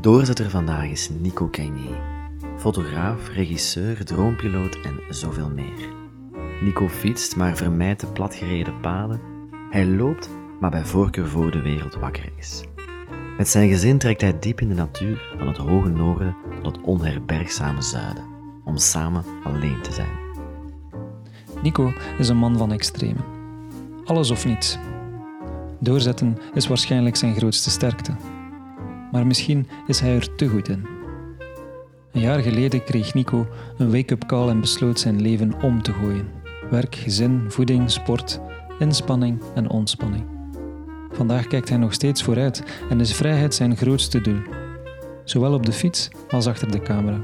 Doorzitter vandaag is Nico Cagné. Fotograaf, regisseur, droompiloot en zoveel meer. Nico fietst, maar vermijdt de platgereden paden. Hij loopt, maar bij voorkeur voor de wereld wakker is. Met zijn gezin trekt hij diep in de natuur, van het hoge noorden tot het onherbergzame zuiden, om samen alleen te zijn. Nico is een man van extremen. Alles of niets. Doorzetten is waarschijnlijk zijn grootste sterkte. Maar misschien is hij er te goed in. Een jaar geleden kreeg Nico een wake-up call en besloot zijn leven om te gooien. Werk, gezin, voeding, sport, inspanning en ontspanning. Vandaag kijkt hij nog steeds vooruit en is vrijheid zijn grootste doel. Zowel op de fiets als achter de camera.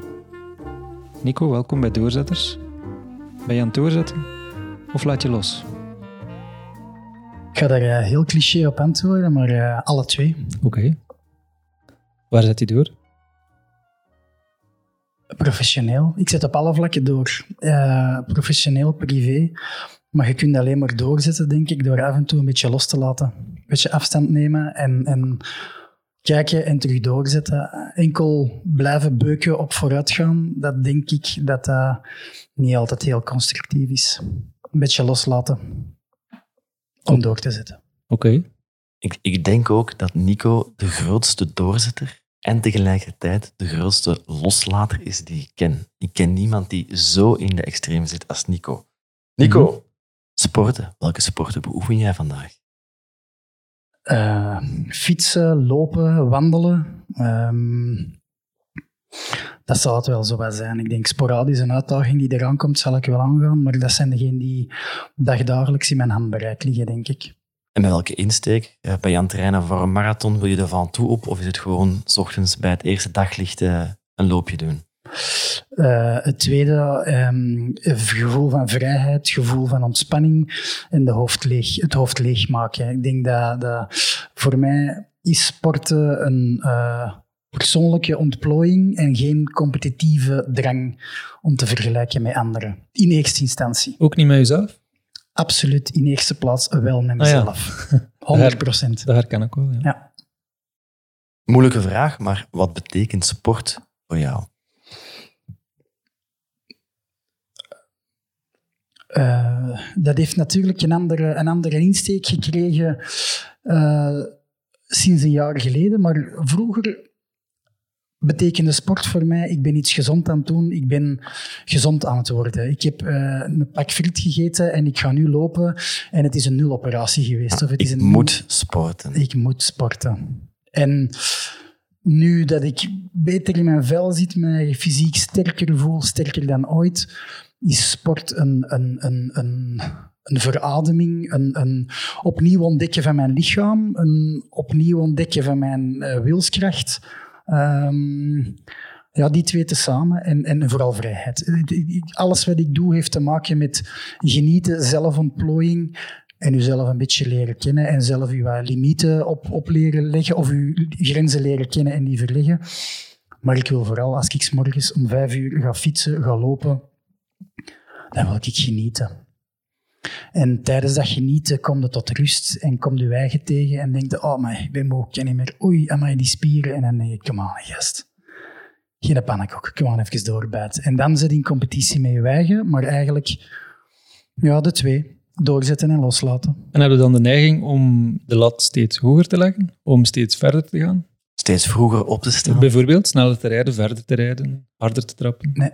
Nico, welkom bij Doorzetters. Ben je aan het doorzetten of laat je los? Ik ga daar eh, heel cliché op antwoorden, maar eh, alle twee. Oké. Waar zet hij door? Professioneel. Ik zet op alle vlakken door. Eh, professioneel, privé. Maar je kunt alleen maar doorzetten, denk ik, door af en toe een beetje los te laten. Een beetje afstand nemen en, en kijken en terug doorzetten. Enkel blijven beuken op vooruitgaan, dat denk ik dat dat niet altijd heel constructief is. Een beetje loslaten om door te zetten. Oké. Ik, ik denk ook dat Nico de grootste doorzetter en tegelijkertijd de grootste loslater is die ik ken. Ik ken niemand die zo in de extreem zit als Nico. Nico, sporten. Welke sporten beoefen jij vandaag? Eh, fietsen, lopen, wandelen. Ehm, dat zal het wel zo wat zijn. Ik denk sporadisch een uitdaging die eraan komt, zal ik wel aangaan. Maar dat zijn degenen die dagdagelijks in mijn handbereik liggen, denk ik. En met welke insteek? Eh, Ben je aan het trainen voor een marathon? Wil je er van toe op? Of is het gewoon s ochtends bij het eerste daglicht eh, een loopje doen? Eh, het tweede, ehm, het gevoel van vrijheid, het gevoel van ontspanning en de hoofd leeg, het hoofd leegmaken. Ik denk dat, dat voor mij is sporten een eh, persoonlijke ontplooiing en geen competitieve drang om te vergelijken met anderen. In eerste instantie. Ook niet met jezelf? Absoluut in eerste plaats wel met Ah ja. mezelf. 100 procent. Dat herken ik wel, ja. Ja. Moeilijke vraag, maar wat betekent sport voor jou? Eh, dat heeft natuurlijk een andere, een andere insteek gekregen eh, sinds een jaar geleden. Maar vroeger betekende sport voor mij, ik ben iets gezond aan het doen, ik ben gezond aan het worden. Ik heb eh, een pak friet gegeten en ik ga nu lopen en het is een nuloperatie geweest. Of het is Ik een moet sporten. ik moet sporten. En nu dat ik beter in mijn vel zit, mij fysiek sterker voel, sterker dan ooit, is sport een, een, een, een, een verademing, een, een opnieuw ontdekken van mijn lichaam, een opnieuw ontdekken van mijn eh, wilskracht. Ehm, ja, die twee tezamen en, en vooral vrijheid. Eh, Alles wat ik doe heeft te maken met genieten, zelfontplooiing en uzelf een beetje leren kennen en zelf uw eh, limieten op, op leren leggen of uw grenzen leren kennen en die verleggen. Maar ik wil vooral, als ik 's morgens om vijf uur ga fietsen, ga lopen, dan wil ik genieten. En tijdens dat genieten kom je tot rust en kom je eigen tegen en denk je, oh, maar ik ben kan niet meer. Oei, amai, die spieren. En dan denk je, kom aan, gast. Geen pannenkoek, kom aan, even doorbijten. En dan zit in competitie met je maar eigenlijk, ja, de twee. Doorzetten en loslaten. En heb je dan de neiging om de lat steeds hoger te leggen? Om steeds verder te gaan? Steeds vroeger op te staan. Bijvoorbeeld sneller te rijden, verder te rijden, harder te trappen? Nee.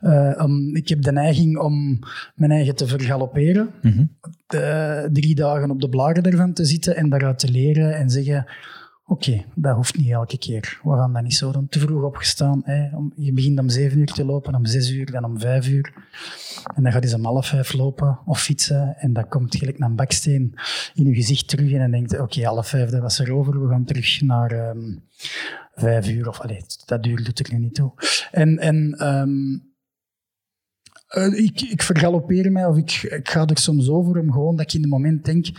Eh, ik heb de neiging om mijn eigen te vergalopperen. Mhm. de- drie dagen op de blaren ervan te zitten en daaruit te leren en zeggen: Oké, dat hoeft niet elke keer. We gaan dat niet zo. Te vroeg opgestaan. Hè. Je begint om zeven uur te lopen, om zes uur, dan om vijf uur. En dan gaat je om half vijf lopen of fietsen. En dat komt gelijk naar een baksteen in je gezicht terug. En dan denkt Oké, half vijf, dat was er over. We gaan terug naar ehm, vijf uur. Of dat duur doet er nu niet toe. En. en ehm, eh, ik, ik vergalopeer mij of ik, ik ga er soms over om gewoon dat ik in het moment denk, ik,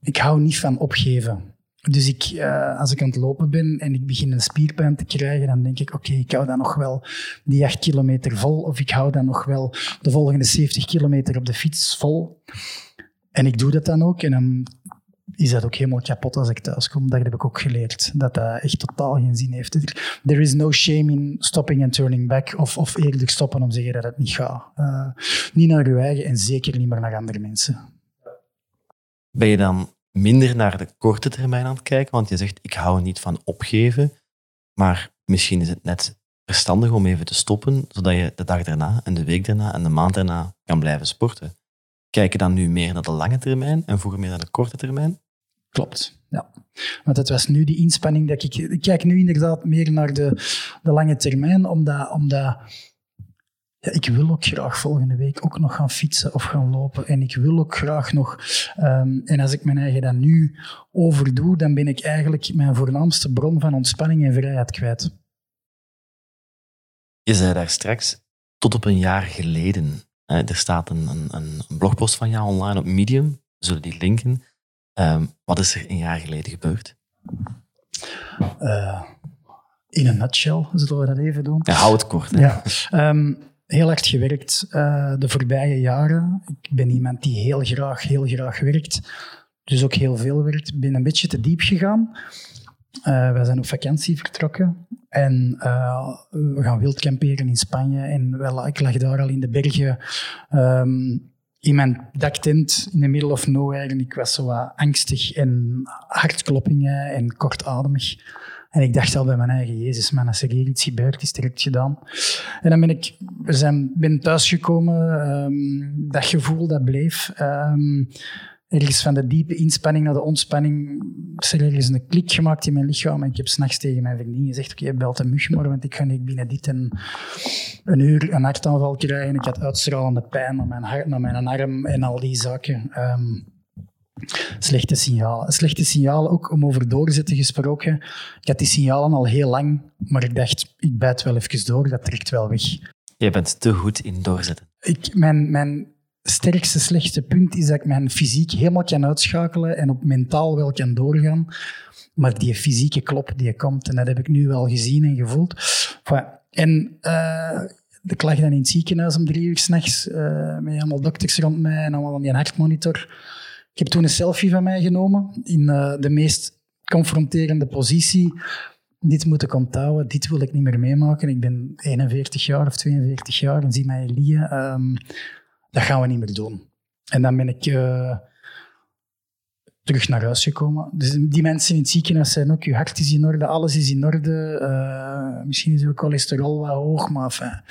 ik hou niet van opgeven. Dus ik, eh, als ik aan het lopen ben en ik begin een spierpijn te krijgen, dan denk ik, oké, ik hou dan nog wel die acht kilometer vol, of ik hou dan nog wel de volgende 70 kilometer op de fiets vol. En ik doe dat dan ook. En dan is dat ook helemaal kapot als ik thuis kom. Dat heb ik ook geleerd. Dat dat echt totaal geen zin heeft. There is no shame in stopping and turning back. Of, of eerlijk stoppen om te zeggen dat het niet gaat. Uh, niet naar je eigen en zeker niet meer naar andere mensen. Ben je dan minder naar de korte termijn aan het kijken? Want je zegt, ik hou niet van opgeven. Maar misschien is het net verstandig om even te stoppen, zodat je de dag daarna en de week daarna en de maand daarna kan blijven sporten. Kijk je dan nu meer naar de lange termijn en vroeger meer naar de korte termijn? Klopt, ja. Want het was nu die inspanning dat ik... Ik kijk nu inderdaad meer naar de, de lange termijn, omdat... omdat ja, ik wil ook graag volgende week ook nog gaan fietsen of gaan lopen. En ik wil ook graag nog... Um, en als ik mijn eigen dan nu overdoe, dan ben ik eigenlijk mijn voornaamste bron van ontspanning en vrijheid kwijt. Je zei daar straks, tot op een jaar geleden. er staat een, een, een, blogpost van jou online op Medium. We zullen die linken. Um, wat is er een jaar geleden gebeurd? Uh, in een nutshell, zullen we dat even doen? Ja, hou het kort. Ja. Um, heel hard gewerkt uh, de voorbije jaren. Ik ben iemand die heel graag, heel graag werkt. Dus ook heel veel werkt. Ik ben een beetje te diep gegaan. Uh, wij zijn op vakantie vertrokken en uh, we gaan wild kamperen in Spanje. En wel, ik lag daar al in de bergen um, in mijn daktent in de middle of nowhere. Ik was zo angstig en hartkloppingen en kortademig. En ik dacht al bij mijn eigen, Jezus man, als er hier iets gebeurt, is direct gedaan. En dan ben ik we zijn, ben thuisgekomen, um, dat gevoel dat bleef. Um, ergens van de diepe inspanning naar de ontspanning is er ergens een klik gemaakt in mijn lichaam. En ik heb s'nachts tegen mijn vriendin gezegd, oké, okay, belt een mug want ik ga niet binnen dit en een uur een hartaanval krijgen. Ik had uitstralende pijn naar mijn, hart, naar mijn arm en al die zaken. Um, slechte signalen. Slechte signalen ook om over doorzetten gesproken. Ik had die signalen al heel lang, maar ik dacht, ik bijt wel even door, dat trekt wel weg. Je bent te goed in doorzetten. Ik, mijn, mijn sterkste slechte punt is dat ik mijn fysiek helemaal kan uitschakelen en op mentaal wel kan doorgaan. Maar die fysieke klop die komt, en dat heb ik nu wel gezien en gevoeld. En uh, ik lag dan in het ziekenhuis om drie uur s'nachts uh, met allemaal dokters rond mij en allemaal aan die hartmonitor. Ik heb toen een selfie van mij genomen in uh, de meest confronterende positie. Dit moet ik onthouden, dit wil ik niet meer meemaken. Ik ben 41 jaar of 42 jaar en zie mij liggen. Um, dat gaan we niet meer doen. En dan ben ik uh, terug naar huis gekomen. Dus die mensen in het ziekenhuis zijn ook, je hart is in orde, alles is in orde. Uh, misschien is je cholesterol wat hoog, maar enfin,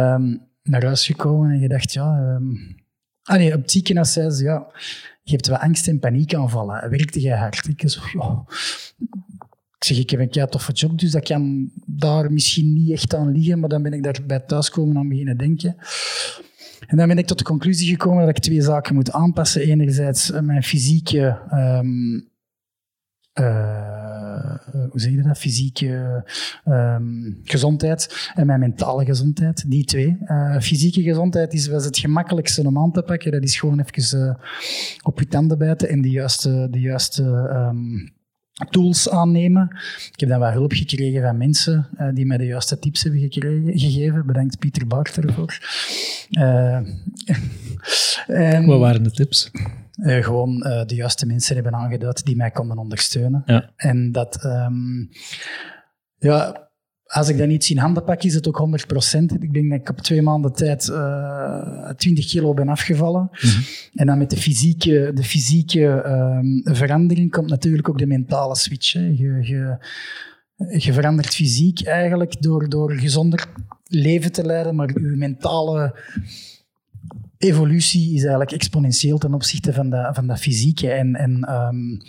um, naar huis gekomen en je dacht, ja... Um, ah nee, op het ziekenhuis zei ze, ja, je hebt wat angst en paniekaanvallen. Werkte jij hard? Ik. Ik zeg, ik heb een kei toffe job, dus dat kan daar misschien niet echt aan liggen, maar dan ben ik daar bij thuiskomen aan beginnen denken. En dan ben ik tot de conclusie gekomen dat ik twee zaken moet aanpassen. Enerzijds eh, mijn fysieke, um, uh, hoe zeg je dat? Fysieke um, gezondheid en mijn mentale gezondheid. Die twee. Uh, fysieke gezondheid is was het gemakkelijkste om aan te pakken. Dat is gewoon even op je tanden bijten en de juiste, de juiste um, tools aannemen. Ik heb dan wat hulp gekregen van mensen uh, die mij de juiste tips hebben gekregen, gegeven. Bedankt Pieter Bart ervoor. Uh, en, Wat waren de tips? Uh, gewoon de juiste mensen hebben aangeduid die mij konden ondersteunen. Ja. En dat... Um, ja, als ik dat niet in handen pak, is het ook 100% Ik denk dat ik op twee maanden tijd uh, eh, 20 kilo ben afgevallen. Mhm. En dan met de fysieke, de fysieke um, verandering komt natuurlijk ook de mentale switch. Hè. Je, je, je verandert fysiek eigenlijk door, door gezonder leven te leiden, maar je mentale evolutie is eigenlijk exponentieel ten opzichte van dat, van dat fysieke. En, en um,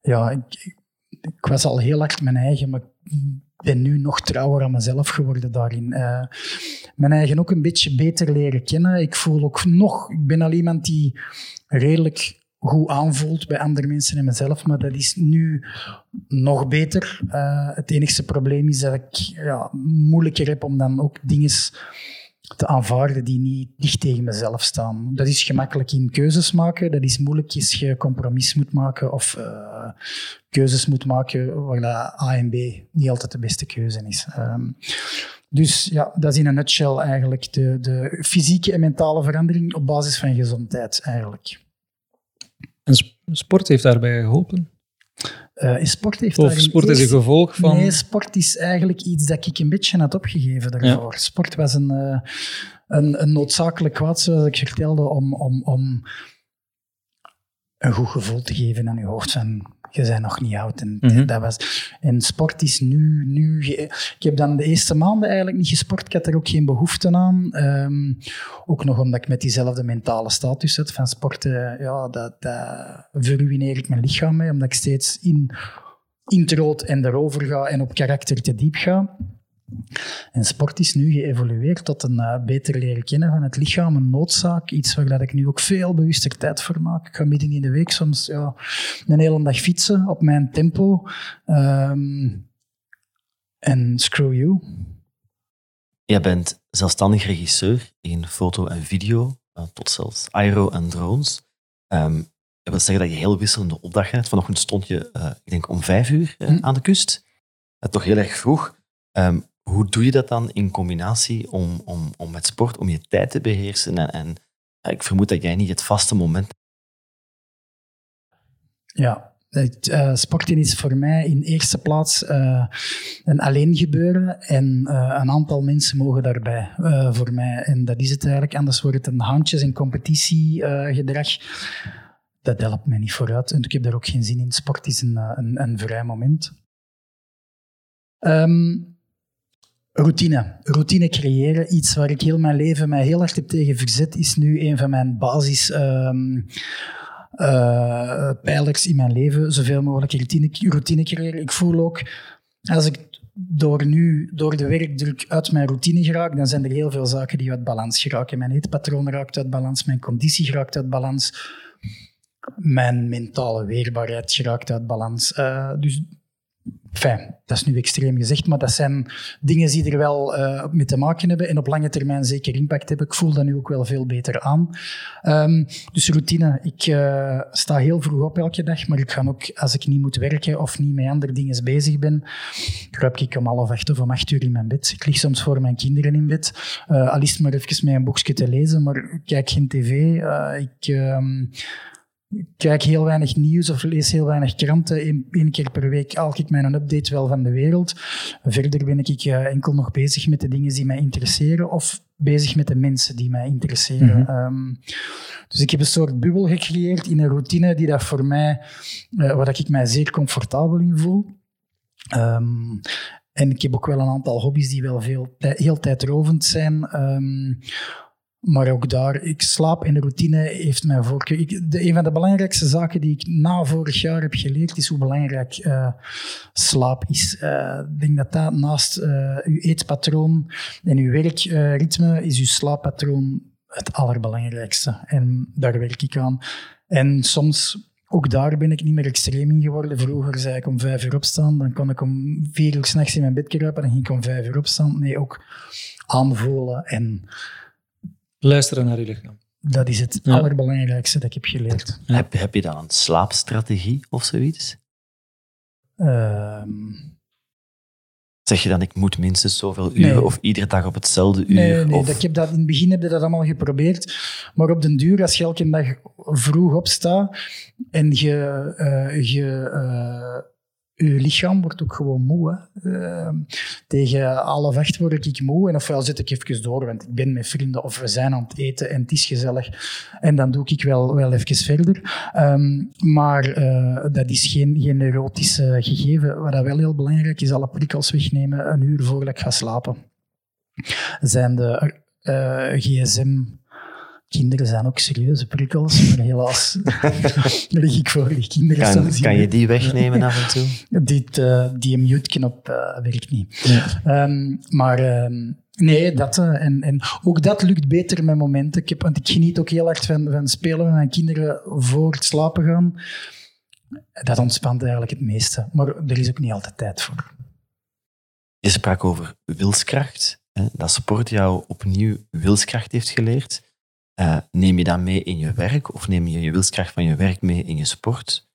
ja, ik, ik was al heel hard mijn eigen, maar ben nu nog trouwer aan mezelf geworden daarin. Uh, mijn eigen ook een beetje beter leren kennen. Ik voel ook nog, ik ben al iemand die redelijk goed aanvoelt bij andere mensen en mezelf, maar dat is nu nog beter. Uh, het enigste probleem is dat ik ja, moeilijker heb om dan ook dingen te aanvaarden die niet dicht tegen mezelf staan. Dat is gemakkelijk in keuzes maken, dat is moeilijk als je compromis moet maken of uh, keuzes moet maken waar A en B niet altijd de beste keuze is. Um, dus ja, dat is in een nutshell eigenlijk de, de fysieke en mentale verandering op basis van gezondheid eigenlijk. En sport heeft daarbij geholpen? Uh, sport heeft of sport is een gevolg van... Nee, sport is eigenlijk iets dat ik een beetje had opgegeven daarvoor. Sport was een, uh, een, een, noodzakelijk kwaad, zoals ik vertelde, om, om, om een goed gevoel te geven aan je hoofd van je bent nog niet oud. En, mhm. dat was, en sport is nu... nu ik heb dan de eerste maanden eigenlijk niet gesport. Ik had er ook geen behoefte aan. Um, ook nog omdat ik met diezelfde mentale status zit van sporten. Ja, dat, dat verruineer ik mijn lichaam mee, omdat ik steeds in, in het rood en erover ga en op karakter te diep ga. En sport is nu geëvolueerd tot een uh, beter leren kennen van het lichaam, een noodzaak. Iets waar dat ik nu ook veel bewuster tijd voor maak. Ik ga midden in de week soms ja, een hele dag fietsen op mijn tempo. Um, en screw you. Jij bent zelfstandig regisseur in foto en video, uh, tot zelfs aero en drones. Um, dat wil zeggen dat je heel wisselende opdrachten hebt. Vanochtend stond je, uh, ik denk om vijf uur hm. aan de kust. toch heel erg vroeg. Um, hoe doe je dat dan in combinatie om, om, om met sport, om je tijd te beheersen? En, en ik vermoed dat jij niet het vaste moment. Ja, uh, sporten is voor mij in eerste plaats uh, een alleen gebeuren en uh, een aantal mensen mogen daarbij voor mij. En dat is het eigenlijk, anders wordt het een handjes- en competitiegedrag. dat helpt mij niet vooruit en ik heb daar ook geen zin in. Sport is een, een, een vrij moment. Um, Routine. Routine creëren. Iets waar ik heel mijn leven mij heel hard heb tegen verzet, is nu een van mijn basis... Um, uh, pijlers in mijn leven. Zoveel mogelijk routine, routine creëren. Ik voel ook, als ik door nu, door de werkdruk uit mijn routine geraak, dan zijn er heel veel zaken die uit balans geraken. Mijn eetpatroon raakt uit balans, mijn conditie raakt uit balans, mijn mentale weerbaarheid geraakt uit balans. Uh, dus Fijn, dat is nu extreem gezegd, maar dat zijn dingen die er wel uh, mee te maken hebben en op lange termijn zeker impact hebben. Ik voel dat nu ook wel veel beter aan. Um, dus routine. Ik uh, sta heel vroeg op elke dag, maar ik ga ook, als ik niet moet werken of niet met andere dingen bezig ben, kruip ik om half acht of om acht uur in mijn bed. Ik lig soms voor mijn kinderen in bed, uh, al is het maar even met een boekje te lezen, maar ik kijk geen tv. ik... Ik kijk heel weinig nieuws of lees heel weinig kranten. Eén, keer per week haal ik mijn update wel van de wereld. Verder ben ik uh, enkel nog bezig met de dingen die mij interesseren of bezig met de mensen die mij interesseren. Mhm. Ehm, dus ik heb een soort bubbel gecreëerd in een routine die dat voor mij, uh, waar ik mij zeer comfortabel in voel. Um, en ik heb ook wel een aantal hobby's die wel veel, heel tijdrovend zijn. Um, maar ook daar, ik slaap en routine heeft mijn voorkeur. Ik, de, een van de belangrijkste zaken die ik na vorig jaar heb geleerd, is hoe belangrijk uh, slaap is. Uh, ik denk dat dat naast uh, uw eetpatroon en uw werkritme, is uw slaappatroon het allerbelangrijkste. En daar werk ik aan. En soms ook daar ben ik niet meer extreem in geworden. Vroeger zei ik om vijf uur opstaan, dan kon ik om vier uur s'nachts in mijn bed kruipen, dan ging ik om vijf uur opstaan. Nee, ook aanvoelen en Luisteren naar je lichaam. Dat is het allerbelangrijkste dat ik heb geleerd. Heb, heb je dan een slaapstrategie of zoiets? Um, zeg je dan, ik moet minstens zoveel uren of iedere dag op hetzelfde uur? Nee, nee of... ik heb dat, in het begin heb je dat allemaal geprobeerd. Maar op den duur, als je elke dag vroeg opstaat en je, uh, je uh, je lichaam wordt ook gewoon moe. Uh, tegen alle vecht word ik moe. En ofwel zit ik even door, want ik ben met vrienden of we zijn aan het eten en het is gezellig. En dan doe ik wel, wel even verder. Um, maar uh, dat is geen, geen neurotisch gegeven. Wat wel heel belangrijk is, alle prikkels wegnemen een uur voordat ik ga slapen. Zijn de uh, gsm Kinderen zijn ook serieuze prikkels, maar helaas lig ik voor die kinderen. Kan, kan je die wegnemen af en toe? Dit, uh, die mute-knop uh, werkt niet. Ja. Um, maar um, nee, dat, uh, en, en ook dat lukt beter met momenten. Ik, heb, want ik geniet ook heel hard van, van spelen met mijn kinderen voor het slapen gaan. Dat ontspant eigenlijk het meeste. Maar er is ook niet altijd tijd voor. Je sprak over wilskracht. Hè? Dat sport jou opnieuw wilskracht heeft geleerd. Uh, neem je dat mee in je werk of neem je je wilskracht van je werk mee in je sport?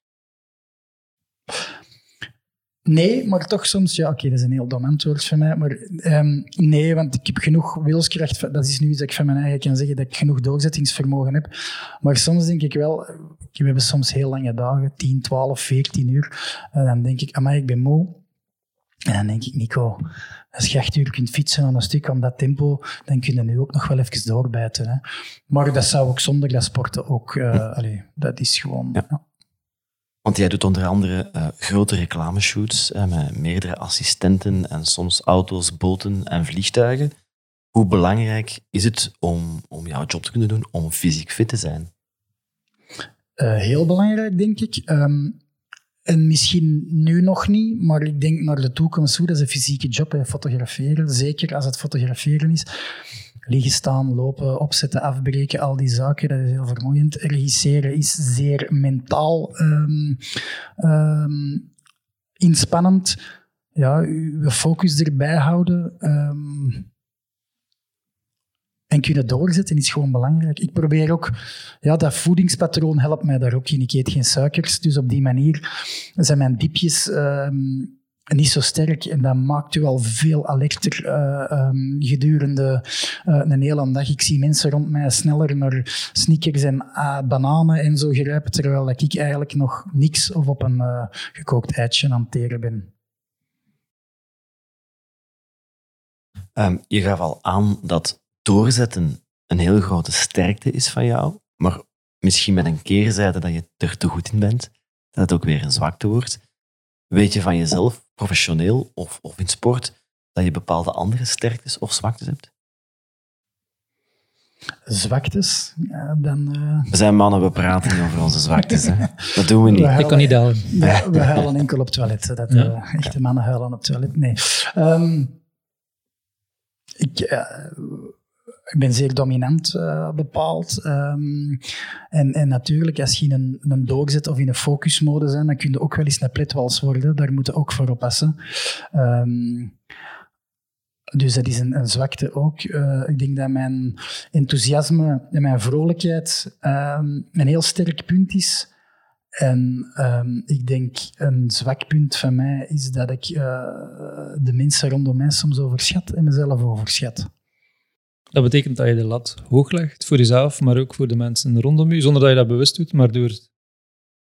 Nee, maar toch soms, ja, oké, dat is een heel dom antwoord van mij, maar ehm, nee, want ik heb genoeg wilskracht, dat is nu iets dat ik van mijn eigen kan zeggen, dat ik genoeg doorzettingsvermogen heb. Maar soms denk ik wel, we hebben soms heel lange dagen, 10, 12, 14 uur, dan denk ik, amai, ik ben moe. En dan denk ik, Nico, als je acht uur kunt fietsen aan een stuk aan dat tempo, dan kun je nu ook nog wel even doorbijten. Hè. Maar dat zou ook zonder dat sporten ook, uh, allee, dat is gewoon... Ja. Want jij doet onder andere uh, grote reclameshoots uh, met meerdere assistenten en soms auto's, boten en vliegtuigen. Hoe belangrijk is het om, om jouw job te kunnen doen, om fysiek fit te zijn? Uh, heel belangrijk, denk ik. Um, en misschien nu nog niet, maar ik denk naar de toekomst toe. Dat is een fysieke job, fotograferen. Zeker als het fotograferen is liggen staan, lopen, opzetten, afbreken, al die zaken, dat is heel vermoeiend. Regisseren is zeer mentaal um, um, inspannend. Ja, je focus erbij houden um, en kunnen doorzetten is gewoon belangrijk. Ik probeer ook, ja, dat voedingspatroon helpt mij daar ook in. Ik eet geen suikers, dus op die manier zijn mijn diepjes niet zo sterk en dat maakt u al veel alerter uh, um, gedurende uh, een hele dag. Ik zie mensen rond mij sneller naar sneakers en uh, bananen en zo grijpen, terwijl ik eigenlijk nog niks of op een gekookt eitje aan het teren ben. Um, je gaf al aan dat doorzetten een heel grote sterkte is van jou, maar misschien met een keerzijde dat je er te goed in bent, dat het ook weer een zwakte wordt. Weet je van jezelf, professioneel of, of in sport, dat je bepaalde andere sterktes of zwaktes hebt? Zwaktes? Ja, dan, uh... We zijn mannen, we praten niet over onze zwaktes. Hè. Dat doen we niet. ik kan niet huilen. We, we, huilen enkel op het toilet. Dat, ja. uh, echte mannen huilen op het toilet. Nee. Um, ik, uh, ik ben zeer dominant uh, bepaald. Um, en, en natuurlijk, als je in een, een doorzet of in een focusmode bent, dan kun je ook wel eens een pletwals worden. Daar moet je ook voor oppassen. Um, dus dat is een, zwakte ook. Uh, ik denk dat mijn enthousiasme en mijn vrolijkheid um, een heel sterk punt is. En ik denk een zwak punt van mij is dat ik uh, de mensen rondom mij soms overschat en mezelf overschat. Dat betekent dat je de lat hoog legt voor jezelf, maar ook voor de mensen rondom je, zonder dat je dat bewust doet, maar door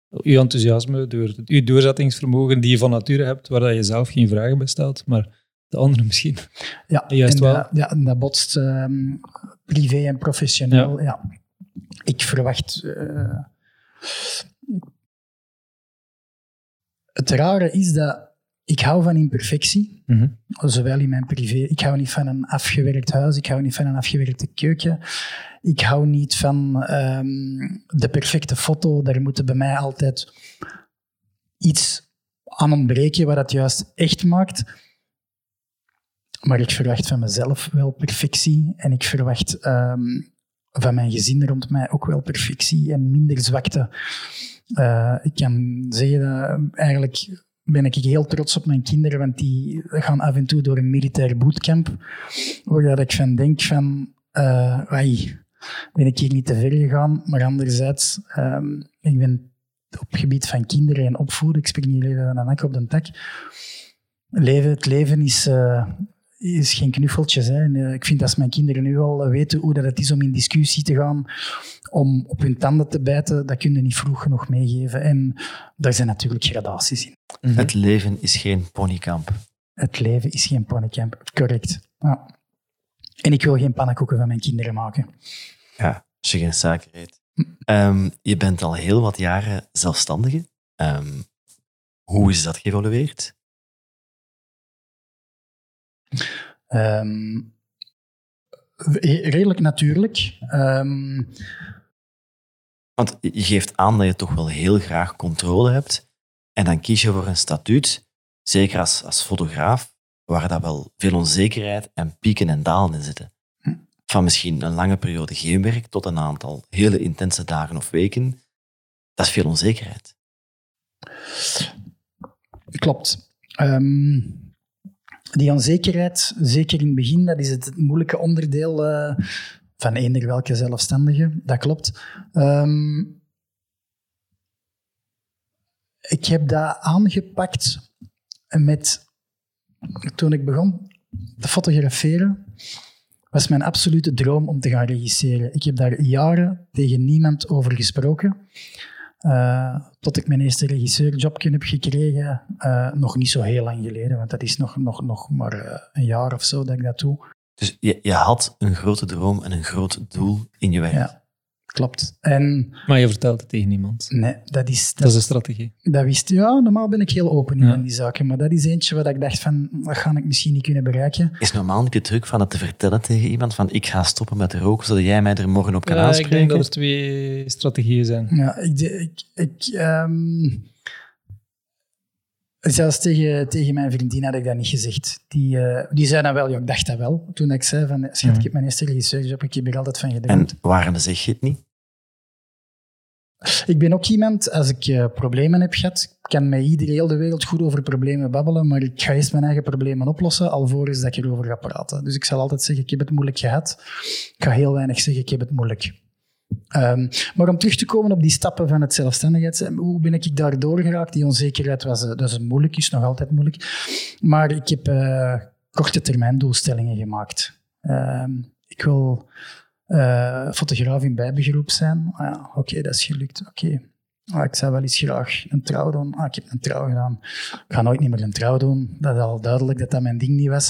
je enthousiasme, door je doorzettingsvermogen die je van nature hebt, waar je zelf geen vragen bij stelt, maar de anderen misschien. Ja, juist en wel. Dat, ja, en dat botst um, privé en professioneel. Ja. ja. Ik verwacht. Uh, het rare is dat ik hou van imperfectie, mm -hmm. zowel in mijn privé. Ik hou niet van een afgewerkt huis, ik hou niet van een afgewerkte keuken. Ik hou niet van um, de perfecte foto. Daar moet bij mij altijd iets aan ontbreken wat het juist echt maakt. Maar ik verwacht van mezelf wel perfectie en ik verwacht um, van mijn gezin rond mij ook wel perfectie en minder zwakte. Uh, ik kan zeggen dat eigenlijk ben ik heel trots op mijn kinderen, want die gaan af en toe door een militair bootcamp, waar ik van denk van, uh, ben ik hier niet te ver gegaan, maar anderzijds, um, ik ben op het gebied van kinderen en opvoeden, ik spring hier even een ak op de tak, leven, het leven is, uh, is geen knuffeltjes. Hè. En, uh, ik vind dat mijn kinderen nu al weten hoe dat het is om in discussie te gaan, om op hun tanden te bijten, dat kun je niet vroeg genoeg meegeven. En daar zijn natuurlijk gradaties in. Mhm. Het leven is geen ponykamp. Het leven is geen ponykamp, correct. Ja. En ik wil geen pannenkoeken van mijn kinderen maken. Ja, als je geen suiker eet. Um, je bent al heel wat jaren zelfstandige. Um, hoe is dat geëvolueerd? Um, redelijk natuurlijk. Want je geeft aan dat je toch wel heel graag controle hebt. En dan kies je voor een statuut, zeker als, als fotograaf, waar dat wel veel onzekerheid en pieken en dalen in zitten. Hm. Van misschien een lange periode geen werk tot een aantal hele intense dagen of weken. Dat is veel onzekerheid. Klopt. Um, die onzekerheid, zeker in het begin, dat is het moeilijke onderdeel uh, van eender welke zelfstandige. Dat klopt. Um, ik heb dat aangepakt met... Toen ik begon te fotograferen, was mijn absolute droom om te gaan regisseren. Ik heb daar jaren tegen niemand over gesproken. Uh, tot ik mijn eerste regisseurjobje heb gekregen, uh, nog niet zo heel lang geleden, want dat is nog, nog, nog maar uh, een jaar of zo dat ik dat doe. Dus je, je had een grote droom en een groot doel in je werk. Ja, klopt. En, maar je vertelt het tegen niemand. Nee, dat is... Dat, dat is een strategie. Dat wist Ja, normaal ben ik heel open ja. in die zaken, maar dat is eentje wat ik dacht van, dat ga ik misschien niet kunnen bereiken. Is normaal niet de druk van het te vertellen tegen iemand van ik ga stoppen met roken, zodat jij mij er morgen op kan ja, aanspreken? ik denk dat er twee strategieën zijn. Ja, ik... ik, ik um, Zelfs tegen, tegen mijn vriendin had ik dat niet gezegd. Die, uh, die zei dan wel, ja, ik dacht dat wel. Toen ik zei van, schat, ik heb mijn eerste regisseurjob, ik heb er altijd van gedroomd. En waarom zeg je het niet? Ik ben ook iemand, als ik uh, problemen heb gehad, kan met iedereen heel de wereld goed over problemen babbelen, maar ik ga eerst mijn eigen problemen oplossen, alvorens dat ik erover ga praten. Dus ik zal altijd zeggen, ik heb het moeilijk gehad. Ik ga heel weinig zeggen, ik heb het moeilijk. Um, maar om terug te komen op die stappen van het zelfstandigheid, hoe ben ik daar doorgeraakt? Die onzekerheid was, dat is moeilijk, is nog altijd moeilijk. Maar ik heb uh, korte termijn doelstellingen gemaakt. Um, ik wil uh, fotograaf in bijbegroep zijn. Ah, ja, Oké, dat is gelukt. Oké. Ah, ik zou wel eens graag een trouw doen. Ah, ik heb een trouw gedaan. Ik ga nooit meer een trouw doen. Dat is al duidelijk dat dat mijn ding niet was.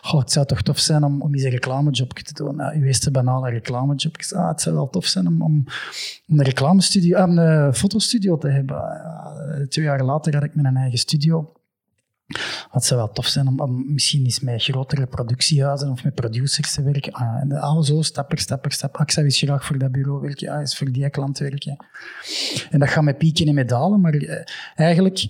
Het zou toch tof zijn om, om eens een reclamejob te doen. Ah, uw eerste banale reclamejob. Ah, het zou wel tof zijn om, om, een reclamestudio, ah, een fotostudio te hebben. Ah, twee jaar later had ik mijn eigen studio. Het zou wel tof zijn om, misschien eens met grotere productiehuizen of met producers te werken. Ah, en al zo, stap per stap per stap. Ah, ik eens graag voor dat bureau werken, ah, eens voor die klant werken. En dat gaat met pieken en met dalen, maar eh, eigenlijk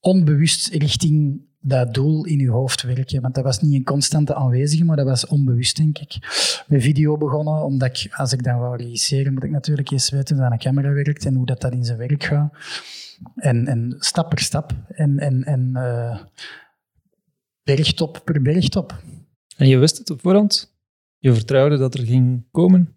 onbewust richting dat doel in je hoofd werken. Want dat was niet een constante aanwezige, maar dat was onbewust, denk ik. Met video begonnen, omdat ik, als ik dan wou regisseren, moet ik natuurlijk eerst weten hoe een camera werkt en hoe dat, dat in zijn werk gaat. En, en stap per stap. En, en, en uh, bergtop per bergtop. En je wist het op voorhand? Je vertrouwde dat er ging komen?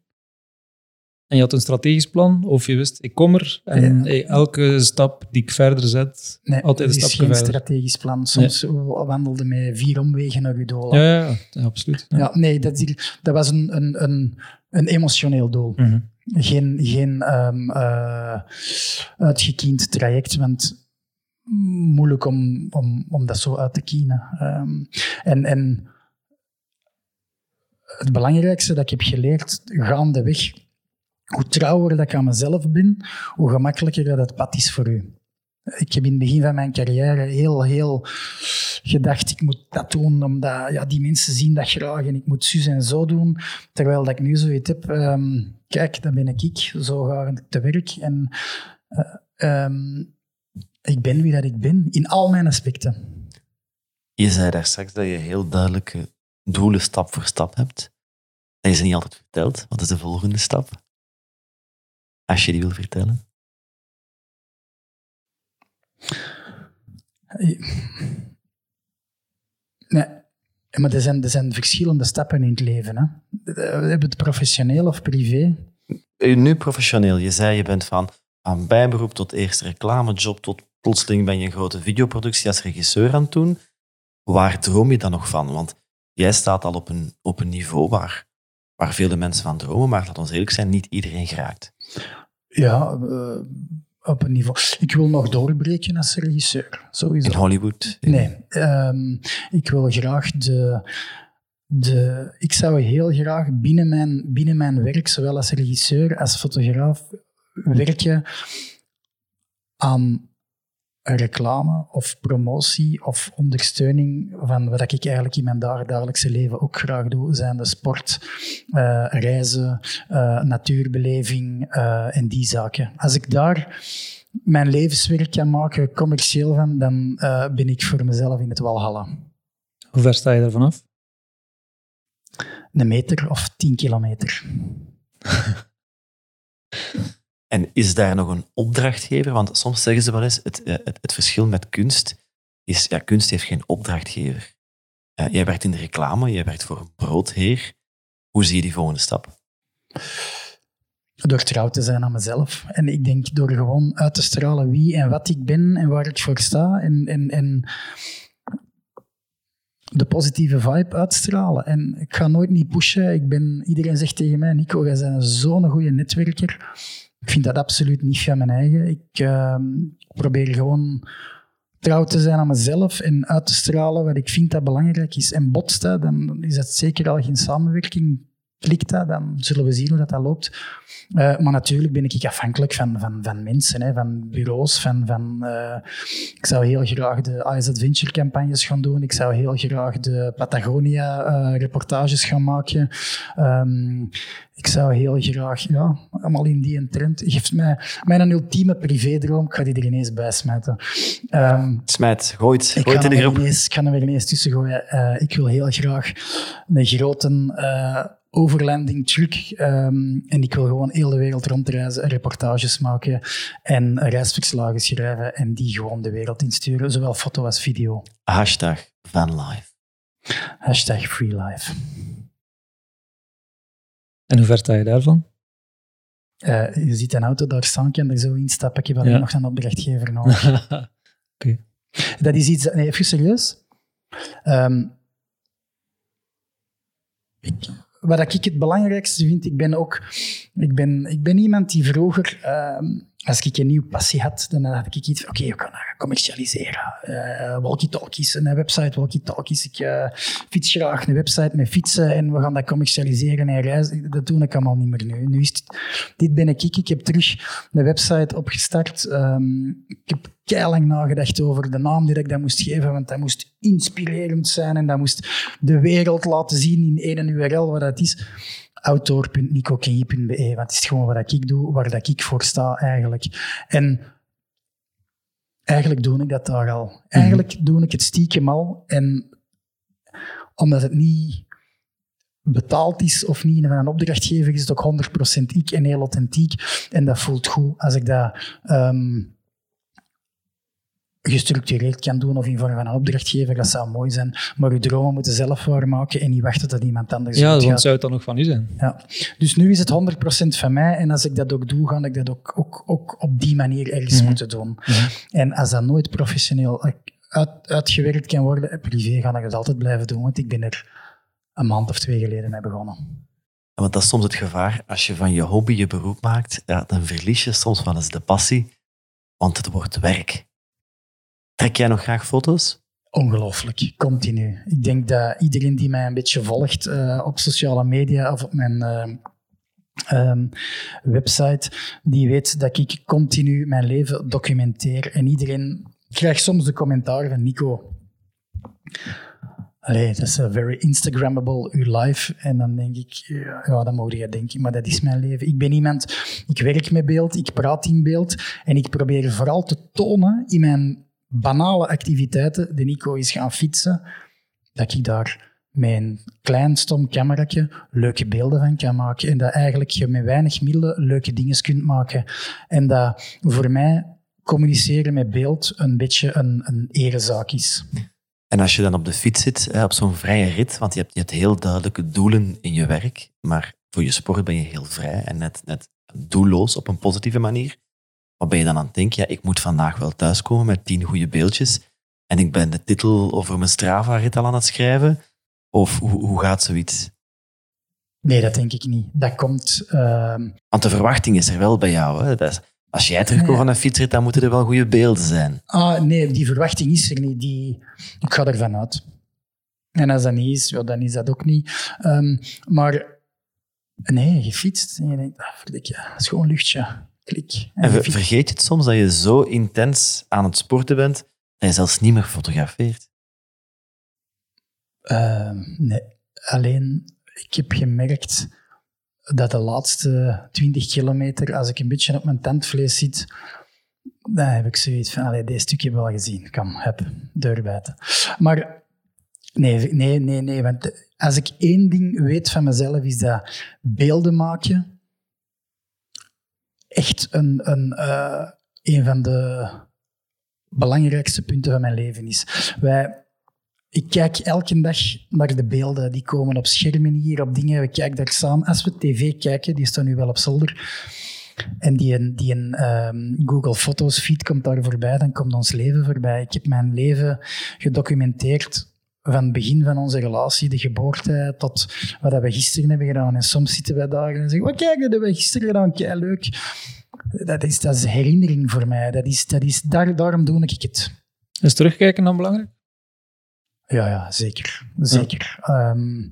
En je had een strategisch plan, of je wist, ik kom er en ja. elke stap die ik verder zet, nee, altijd een verder. is geen strategisch plan. Soms nee. wandelde met vier omwegen naar je doel. Ja, ja, ja, absoluut. Ja. ja nee, dat, dat was een, een, een, een emotioneel doel. Mm -hmm. Geen, geen um, uh, uitgekiend traject, want moeilijk om, om, om dat zo uit te kiezen. Um, en, en het belangrijkste dat ik heb geleerd gaandeweg hoe trouwer dat ik aan mezelf ben, hoe gemakkelijker dat het pad is voor u. Ik heb in het begin van mijn carrière heel, heel gedacht, ik moet dat doen, omdat ja, die mensen zien dat graag en ik moet zus en zo doen. Terwijl dat ik nu zoiets heb, um, kijk, dat ben ik, zo ga ik te werk. En uh, um, ik ben wie dat ik ben, in al mijn aspecten. Je zei daar straks dat je heel duidelijke doelen stap voor stap hebt. Dat je ze niet altijd vertelt. Wat is de volgende stap? Als je die wil vertellen. Nee, maar er zijn, er zijn verschillende stappen in het leven. Hè. We hebben het professioneel of privé. Nu professioneel. Je zei je bent van aan bijberoep tot eerste reclamejob tot plotseling ben je een grote videoproductie als regisseur aan het doen. Waar droom je dan nog van? Want jij staat al op een, op een niveau waar, waar vele mensen van dromen, maar laat ons eerlijk zijn, niet iedereen geraakt. Ja, uh, op een niveau. Ik wil nog doorbreken als regisseur, sowieso. In Hollywood? Nee, um, ik wil graag de, de... Ik zou heel graag binnen mijn, binnen mijn werk, zowel als regisseur als fotograaf, werken aan reclame of promotie of ondersteuning van wat ik eigenlijk in mijn dagelijkse leven ook graag doe, zijn de sport, uh, reizen, uh, natuurbeleving uh, en die zaken. Als ik daar mijn levenswerk kan maken, commercieel van, dan ben ik voor mezelf in het walhalla. Hoe ver sta je er vanaf? Een meter of tien kilometer. En is daar nog een opdrachtgever? Want soms zeggen ze wel eens, het, het, het verschil met kunst is, ja, kunst heeft geen opdrachtgever. Uh, jij werkt in de reclame, jij werkt voor een broodheer. Hoe zie je die volgende stap? door trouw te zijn aan mezelf. En ik denk door gewoon uit te stralen wie en wat ik ben en waar ik voor sta. En, en, en de positieve vibe uitstralen. En ik ga nooit niet pushen. Ik ben, iedereen zegt tegen mij, Nico, jij bent zo'n goede netwerker. Ik vind dat absoluut niet van mijn eigen. Ik uh, probeer gewoon trouw te zijn aan mezelf en uit te stralen wat ik vind dat belangrijk is. En botst dat, dan is dat zeker al geen samenwerking klikt dat, dan zullen we zien hoe dat, dat loopt. Uh, maar natuurlijk ben ik afhankelijk van, van, van mensen, hè, van bureaus. Van, van, uh, ik zou heel graag de Ice Adventure campagnes gaan doen. Ik zou heel graag de Patagonia uh, reportages gaan maken. Um, ik zou heel graag, ja, allemaal in die trend. Geeft mij mijn ultieme privédroom. Ik ga die er ineens bij smijten. Um, Smijt, gooit, gooit in de groep. Ineens, ik ga er weer ineens tussen gooien. ik wil heel graag een grote overlanding truck. Um, en ik wil gewoon heel de wereld rondreizen, reportages maken en reisverslagen schrijven en die gewoon de wereld insturen, zowel foto als video. Hashtag vanlife. Hashtag freelife. En hoe ver sta je daarvan? Uh, je ziet een auto daar staan, kan er zo instappen. Ik heb alleen ja. nog een opdrachtgever nodig. okay. Dat is iets... Nee, even serieus. Um, ik, wat ik het belangrijkste vind, ik ben ook ik ben, ik ben iemand die vroeger, uh, als ik een nieuwe passie had, dan had ik iets van, oké, okay, we gaan commercialiseren. Uh, walkie-talkies, een website walkie-talkies. Ik uh, fiets graag een website met fietsen en we gaan dat commercialiseren en reizen. Dat doe ik allemaal niet meer nu. Nu is dit, ben ik. Ik heb terug een website opgestart. Um, ik heb keilang nagedacht over de naam die ik dat moest geven, want dat moest inspirerend zijn en dat moest de wereld laten zien in één URL wat dat is autor.nicokenji.be, want het is gewoon wat ik doe, waar dat ik voor sta eigenlijk. En eigenlijk doe ik dat daar al. Eigenlijk mm doe ik het stiekem al. En omdat het niet betaald is of niet van een opdrachtgever, is het ook 100% ik en heel authentiek. En dat voelt goed als ik dat um, gestructureerd kan doen of in vorm van een opdrachtgever, dat zou mooi zijn. Maar uw dromen moeten zelf waarmaken en niet wachten tot iemand anders Ja, dan zou het dan nog van u zijn. Ja. Dus nu is het 100% van mij en als ik dat ook doe, ga ik dat ook, ook, ook op die manier ergens mhm. moeten doen. Mhm. En als dat nooit professioneel uit, uitgewerkt kan worden, privé, ga ik het altijd blijven doen, want ik ben er een maand of twee geleden mee begonnen. Want dat is soms het gevaar, als je van je hobby je beroep maakt, ja, dan verlies je soms wel eens de passie, want het wordt werk. Trek jij nog graag foto's? Ongelooflijk, continu. Ik denk dat iedereen die mij een beetje volgt uh, op sociale media of op mijn uh, um, website, die weet dat ik continu mijn leven documenteer. En iedereen krijgt soms de commentaar van Nico. Allee, dat is een very Instagrammable, uw life. En dan denk ik, ja, dat mag je denken, maar dat is mijn leven. Ik ben iemand, ik werk met beeld, ik praat in beeld. En ik probeer vooral te tonen in mijn banale activiteiten, de Nico is gaan fietsen, dat ik daar met een klein stom cameraatje leuke beelden van kan maken en dat eigenlijk je met weinig middelen leuke dingen kunt maken. En dat voor mij communiceren met beeld een beetje een, een erezaak is. En als je dan op de fiets zit, op zo'n vrije rit, want je hebt, je hebt heel duidelijke doelen in je werk, maar voor je sport ben je heel vrij en net, net doelloos op een positieve manier. Wat ben je dan aan het denken? Ja, ik moet vandaag wel thuiskomen met tien goede beeldjes en ik ben de titel over mijn Strava-rit al aan het schrijven? Of hoe, hoe gaat zoiets? Nee, dat denk ik niet. Dat komt... Uh... Want de verwachting is er wel bij jou. Hè? Dat is, als jij terugkomt van een fietsrit, dan moeten er wel goede beelden zijn. Ah, nee, die verwachting is er niet. Die... Ik ga ervan uit. En als dat niet is, ja, dan is dat ook niet. Um, maar nee, je fietst en je denkt, ah, verdik, dat is luchtje. En, vergeet je het soms dat je zo intens aan het sporten bent, dat je zelfs niet meer fotografeert? Uh, nee, alleen ik heb gemerkt dat de laatste 20 kilometer, als ik een beetje op mijn tentvlees zit, dan heb ik zoiets van, allee, deze stukje wel gezien. Kom, heb, deurbijten. Maar nee, nee, nee, nee, want als ik één ding weet van mezelf, is dat beelden maken echt een, een, uh, een van de belangrijkste punten van mijn leven is. Wij, ik kijk elke dag naar de beelden die komen op schermen hier, op dingen. We kijken daar samen. Als we tv kijken, die staan nu wel op zolder. En die, die ehm, Google Foto's feed komt daar voorbij, dan komt ons leven voorbij. Ik heb mijn leven gedocumenteerd van het begin van onze relatie, de geboorte, tot wat we gisteren hebben gedaan. En soms zitten wij daar en zeggen, wat kijk, dat hebben we gisteren gedaan, kei leuk. Dat is, dat is herinnering voor mij. Dat is, dat is, daar, daarom doe ik het. Is terugkijken dan belangrijk? Ja, ja zeker. zeker. Ehm,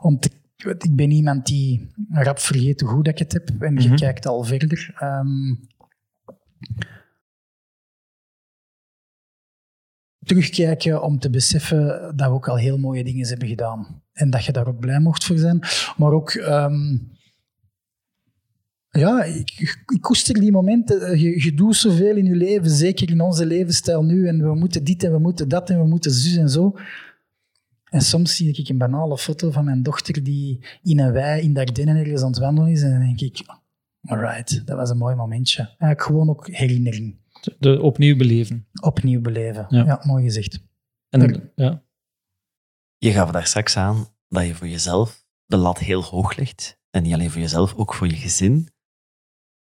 om te, ik ben iemand die rap vergeet hoe goed ik het heb en je Mhm. kijkt al verder. Ehm, terugkijken om te beseffen dat we ook al heel mooie dingen hebben gedaan. En dat je daar ook blij mocht voor zijn. Maar ook... ehm, ja, ik, ik koester die momenten. Je, je doet zoveel in je leven, zeker in onze levensstijl nu. En we moeten dit en we moeten dat en we moeten zus en zo. En soms zie ik een banale foto van mijn dochter die in een wei in de Ardennen ergens aan het wandelen is. En dan denk ik, alright, dat was een mooi momentje. Eigenlijk gewoon ook herinnering. De opnieuw beleven. Opnieuw beleven. Ja. Ja, mooi gezegd. En, Er- ja. Je gaf daar straks aan dat je voor jezelf de lat heel hoog legt. En niet alleen voor jezelf, ook voor je gezin.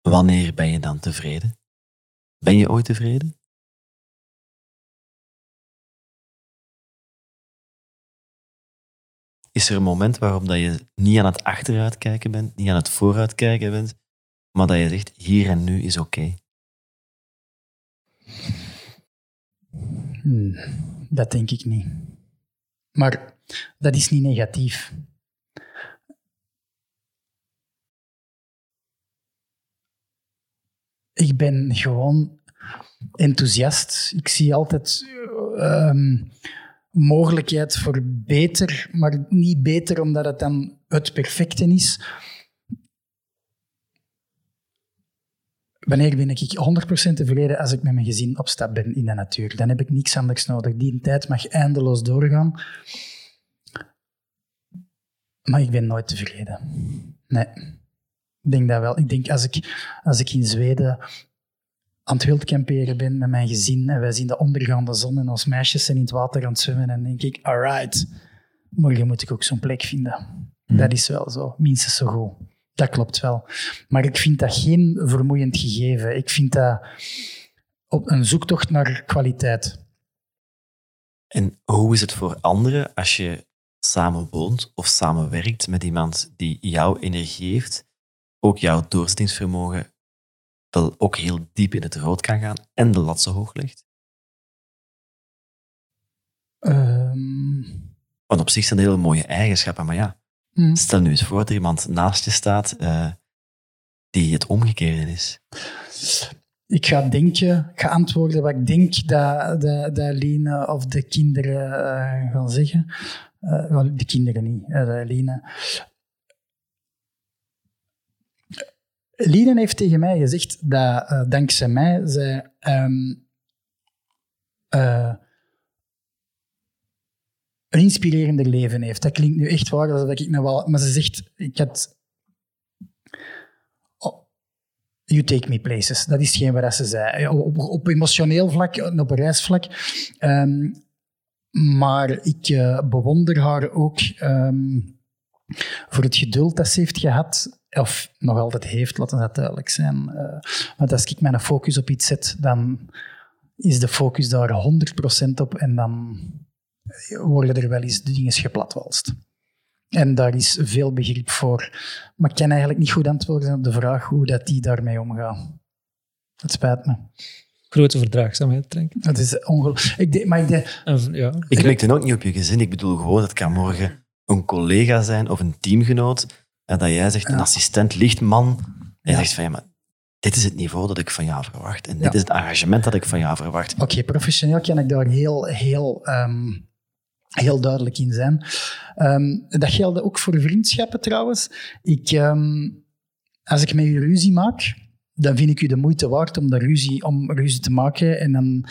Wanneer ben je dan tevreden? Ben je ooit tevreden? Is er een moment waarop dat je niet aan het achteruitkijken bent, niet aan het vooruitkijken bent, maar dat je zegt, hier en nu is oké? Hmm, dat denk ik niet. Maar dat is niet negatief. Ik ben gewoon enthousiast. Ik zie altijd ehm, mogelijkheid voor beter, maar niet beter omdat het dan het perfecte is. Wanneer ben ik 100% tevreden als ik met mijn gezin op stap ben in de natuur? Dan heb ik niks anders nodig. Die tijd mag eindeloos doorgaan. Maar ik ben nooit tevreden. Nee. Ik denk dat wel. Ik denk als ik, als ik in Zweden aan het wildkamperen ben met mijn gezin en wij zien de ondergaande zon en ons meisjes zijn in het water aan het zwemmen, dan denk ik, alright, morgen moet ik ook zo'n plek vinden. Dat is wel zo. Minstens zo goed. Dat klopt wel. Maar ik vind dat geen vermoeiend gegeven. Ik vind dat op een zoektocht naar kwaliteit. En hoe is het voor anderen als je samen woont of samenwerkt met iemand die jouw energie heeft, ook jouw doorzettingsvermogen wel ook heel diep in het rood kan gaan en de lat zo hoog legt? Ehm, Want op zich zijn hele mooie eigenschappen, maar ja, hm. stel nu eens voor dat er iemand naast je staat eh, die het omgekeerde is. Ik ga denken, ik ga antwoorden wat ik denk dat, dat, dat Lene of de kinderen eh, gaan zeggen. Eh, wel, de kinderen niet, de Lene. Lene heeft tegen mij gezegd dat dankzij mij zij ehm, eh, een inspirerender leven heeft. Dat klinkt nu echt waar, dat ik nou wel... Maar ze zegt, ik had You take me places. Dat is hetgeen wat ze zei. Op, op emotioneel vlak, op reisvlak. Ehm, maar ik eh, bewonder haar ook ehm, voor het geduld dat ze heeft gehad. Of nog altijd heeft, laten we dat duidelijk zijn. Eh, want als ik mijn focus op iets zet, dan is de focus daar 100% op. En dan worden er wel eens dingen geplatwalst. En daar is veel begrip voor. Maar ik kan eigenlijk niet goed antwoorden op de vraag hoe dat die daarmee omgaat. Het spijt me. Grote verdraagzaamheid, denk ik. Het is ongelooflijk. Ik denk- maar ik denk, En, ja. Ik merk het ook niet op je gezin. Ik bedoel gewoon, het kan morgen een collega zijn of een teamgenoot. En dat jij zegt, een Ja. assistent, lichtman. En je Ja. zegt van, ja, maar dit is het niveau dat ik van jou verwacht. En dit Ja. is het engagement dat ik van jou verwacht. Oké, professioneel kan ik daar heel, heel, ehm, heel duidelijk in zijn. Ehm, dat geldt ook voor vriendschappen trouwens. Ik, ehm, als ik met u ruzie maak, dan vind ik u de moeite waard om, de ruzie, om ruzie te maken. En dan,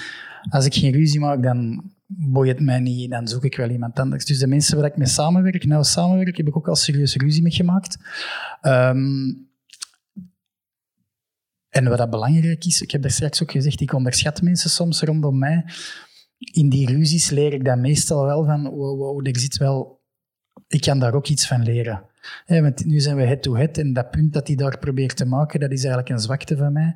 als ik geen ruzie maak, dan boeit het mij niet. Dan zoek ik wel iemand anders. Dus de mensen waar ik mee samenwerk, nou samenwerk, heb ik ook al serieus ruzie mee gemaakt. Ehm, en wat dat belangrijk is, ik heb daar straks ook gezegd, ik onderschat mensen soms rondom mij. In die ruzies leer ik dan meestal wel van, wow, wow, zit wel... Ik kan daar ook iets van leren. Want nu zijn we head-to-head en dat punt dat hij daar probeert te maken, dat is eigenlijk een zwakte van mij.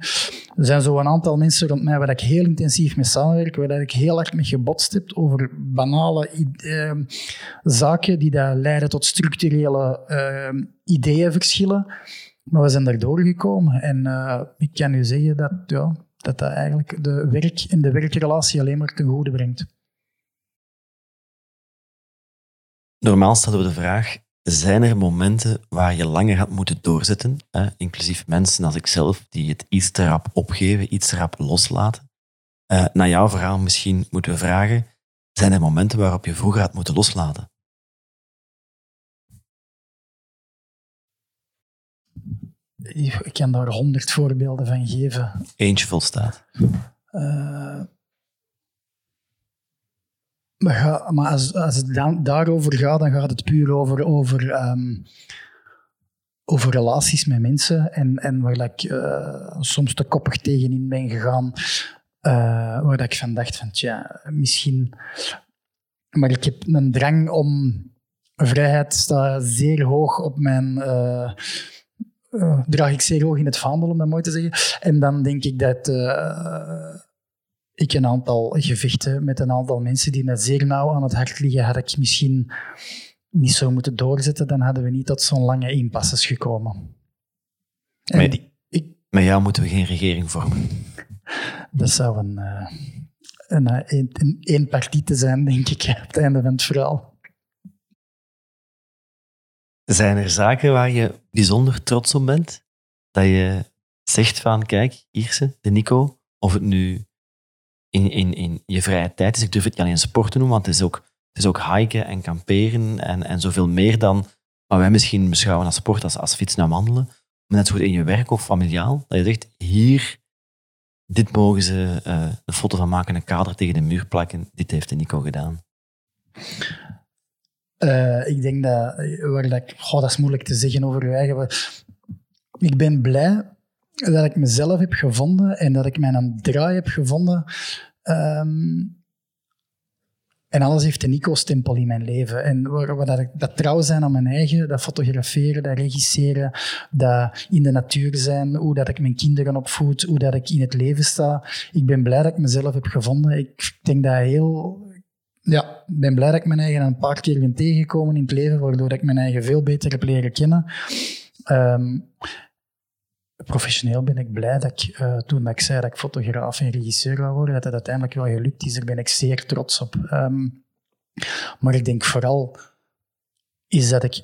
Er zijn zo een aantal mensen rond mij waar ik heel intensief mee samenwerk, waar ik heel hard mee gebotst heb over banale eh, zaken die dat leiden tot structurele uh, ideeënverschillen. Maar we zijn daar doorgekomen en uh, ik kan u zeggen dat, ja, dat dat eigenlijk de werk en de werkrelatie alleen maar ten goede brengt. Normaal stellen we de vraag, zijn er momenten waar je langer had moeten doorzetten, hè? inclusief mensen als ikzelf, die het iets te rap opgeven, iets te rap loslaten? Uh, naar jouw verhaal misschien moeten we vragen, zijn er momenten waarop je vroeger had moeten loslaten? Ik kan daar honderd voorbeelden van geven. Eentje volstaat. Uh, maar, maar als, als het dan daarover gaat, dan gaat het puur over, over, um, over relaties met mensen. En, en waar ik uh, soms te koppig tegenin ben gegaan. Uh, waar ik van dacht van, tja, misschien... Maar ik heb een drang om... Vrijheid staat zeer hoog op mijn... Uh, draag ik zeer hoog in het vaandel, om dat mooi te zeggen. En dan denk ik dat ik een aantal gevechten met een aantal mensen die met zeer nauw aan het hart liggen, had ik misschien niet zo moeten doorzetten, dan hadden we niet tot zo'n lange impasses gekomen. met, die, ik, met jou moeten we geen regering vormen. Dat zou een, uh, een, een, een, een partij te zijn, denk ik, op het einde van het verhaal. Zijn er zaken waar je bijzonder trots op bent? Dat je zegt van, kijk, Ierse, de Nico, of het nu in, in, in je vrije tijd is. Ik durf het niet alleen sport te noemen, want het is ook, het is ook hiken en kamperen en, en zoveel meer dan wat wij misschien beschouwen als sport, als, als fietsen en wandelen. Maar net zo goed in je werk of familiaal, dat je zegt, hier, dit mogen ze een foto van maken, een kader tegen de muur plakken. Dit heeft de Nico gedaan. Uh, ik denk dat, waar dat, is moeilijk te zeggen over je eigen. Ik ben blij dat ik mezelf heb gevonden en dat ik mijn draai heb gevonden. Um, en alles heeft een Nico-stempel in mijn leven. En waar, waar dat, dat trouw zijn aan mijn eigen, dat fotograferen, dat regisseren, dat in de natuur zijn, hoe dat ik mijn kinderen opvoed, hoe dat ik in het leven sta. Ik ben blij dat ik mezelf heb gevonden. Ik denk dat heel... Ja, ik ben blij dat ik mijn eigen een paar keer ben tegengekomen in het leven, waardoor ik mijn eigen veel beter heb leren kennen. Um, professioneel ben ik blij dat ik, uh, toen ik zei dat ik fotograaf en regisseur wil worden, dat het uiteindelijk wel gelukt is. Daar ben ik zeer trots op. Um, maar ik denk vooral is dat ik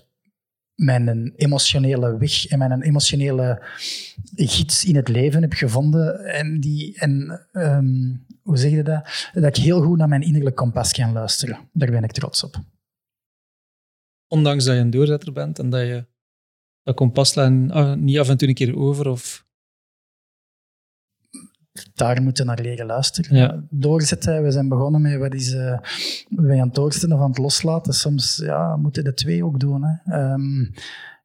mijn emotionele weg en mijn emotionele gids in het leven heb gevonden. En, die, en um, hoe zeg je dat? Dat ik heel goed naar mijn innerlijke kompas kan luisteren. Daar ben ik trots op. Ondanks dat je een doorzetter bent en dat je dat kompaslijn ah, niet af en toe een keer over? Of? Daar moeten naar leren luisteren. Ja. Doorzetten, we zijn begonnen met wat is, uh, we aan het doorzetten of aan het loslaten. Soms ja, moeten de twee ook doen. Hè. Um,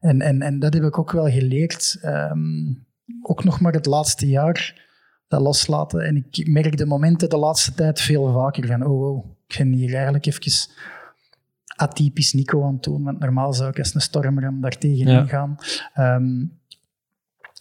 en, en, en dat heb ik ook wel geleerd. Um, ook nog maar het laatste jaar, dat loslaten. En ik merk de momenten de laatste tijd veel vaker van, oh, oh ik ben hier eigenlijk even atypisch Nico aan het doen. Want normaal zou ik als een stormram daar tegenin ja. gaan. Um,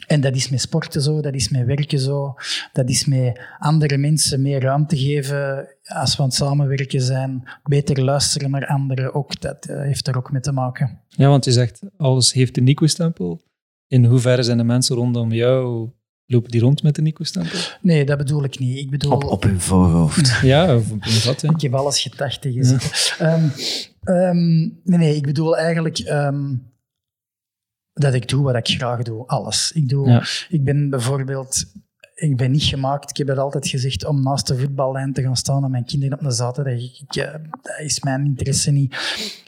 en dat is met sporten zo, dat is met werken zo, dat is met andere mensen meer ruimte geven als we aan het samenwerken zijn, beter luisteren naar anderen ook, dat uh, heeft er ook mee te maken. Ja, want je zegt, alles heeft een Nico-stempel. In hoeverre zijn de mensen rondom jou Lopen die rond met de Nico-stempel? Nee, dat bedoel ik niet. Ik bedoel... Op, op hun voorhoofd. ja, of op hun vat. Ik heb alles gedacht tegen ja. um, um, nee, nee, ik bedoel eigenlijk um, dat ik doe wat ik graag doe. Alles. Ik, doe, ja. ik ben bijvoorbeeld... Ik ben niet gemaakt, ik heb het altijd gezegd, om naast de voetballijn te gaan staan en mijn kinderen op een zaterdag. Ik, ik, dat is mijn interesse niet.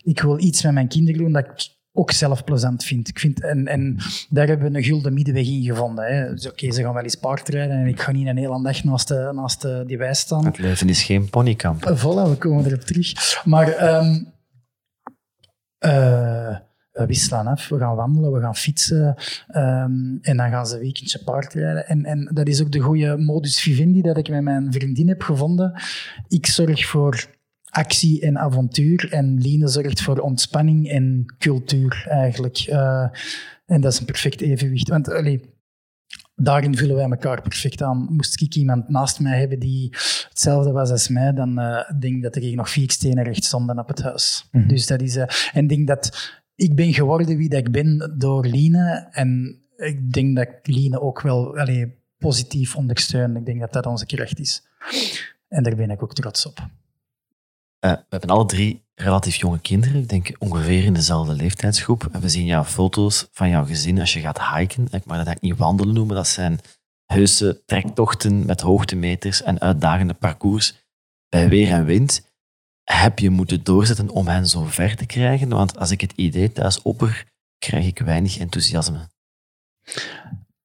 Ik wil iets met mijn kinderen doen dat ik ook zelf plezant vind. Ik vind en, en daar hebben we een gulden middenweg in gevonden. Hè. Dus oké, okay, ze gaan wel eens paardrijden en ik ga niet een hele dag naast, de, naast de, die wij staan. Het leven is geen ponykamp. Voilà, we komen erop terug. Maar um, uh, we wisselen af, we gaan wandelen, we gaan fietsen ehm, en dan gaan ze een weekendje paardrijden. En, en dat is ook de goede modus vivendi dat ik met mijn vriendin heb gevonden. Ik zorg voor actie en avontuur en Line zorgt voor ontspanning en cultuur eigenlijk. Eh, en dat is een perfect evenwicht. Want allee, daarin vullen wij elkaar perfect aan. Moest ik iemand naast mij hebben die hetzelfde was als mij, dan uh, denk ik dat er hier nog vier stenen recht stonden op het huis. Mhm. Dus dat is... eh, en ik denk dat ik ben geworden wie dat ik ben door Line. En ik denk dat Line ook wel positief ondersteun. Ik denk dat dat onze kracht is. En daar ben ik ook trots op. Eh, we hebben alle drie relatief jonge kinderen, ik denk ongeveer in dezelfde leeftijdsgroep. En we zien jouw foto's van jouw gezin als je gaat hiken. Ik mag dat eigenlijk niet wandelen noemen, dat zijn heuse trektochten met hoogtemeters en uitdagende parcours bij weer en wind. Heb je moeten doorzetten om hen zo ver te krijgen? Want als ik het idee thuis opper, krijg ik weinig enthousiasme.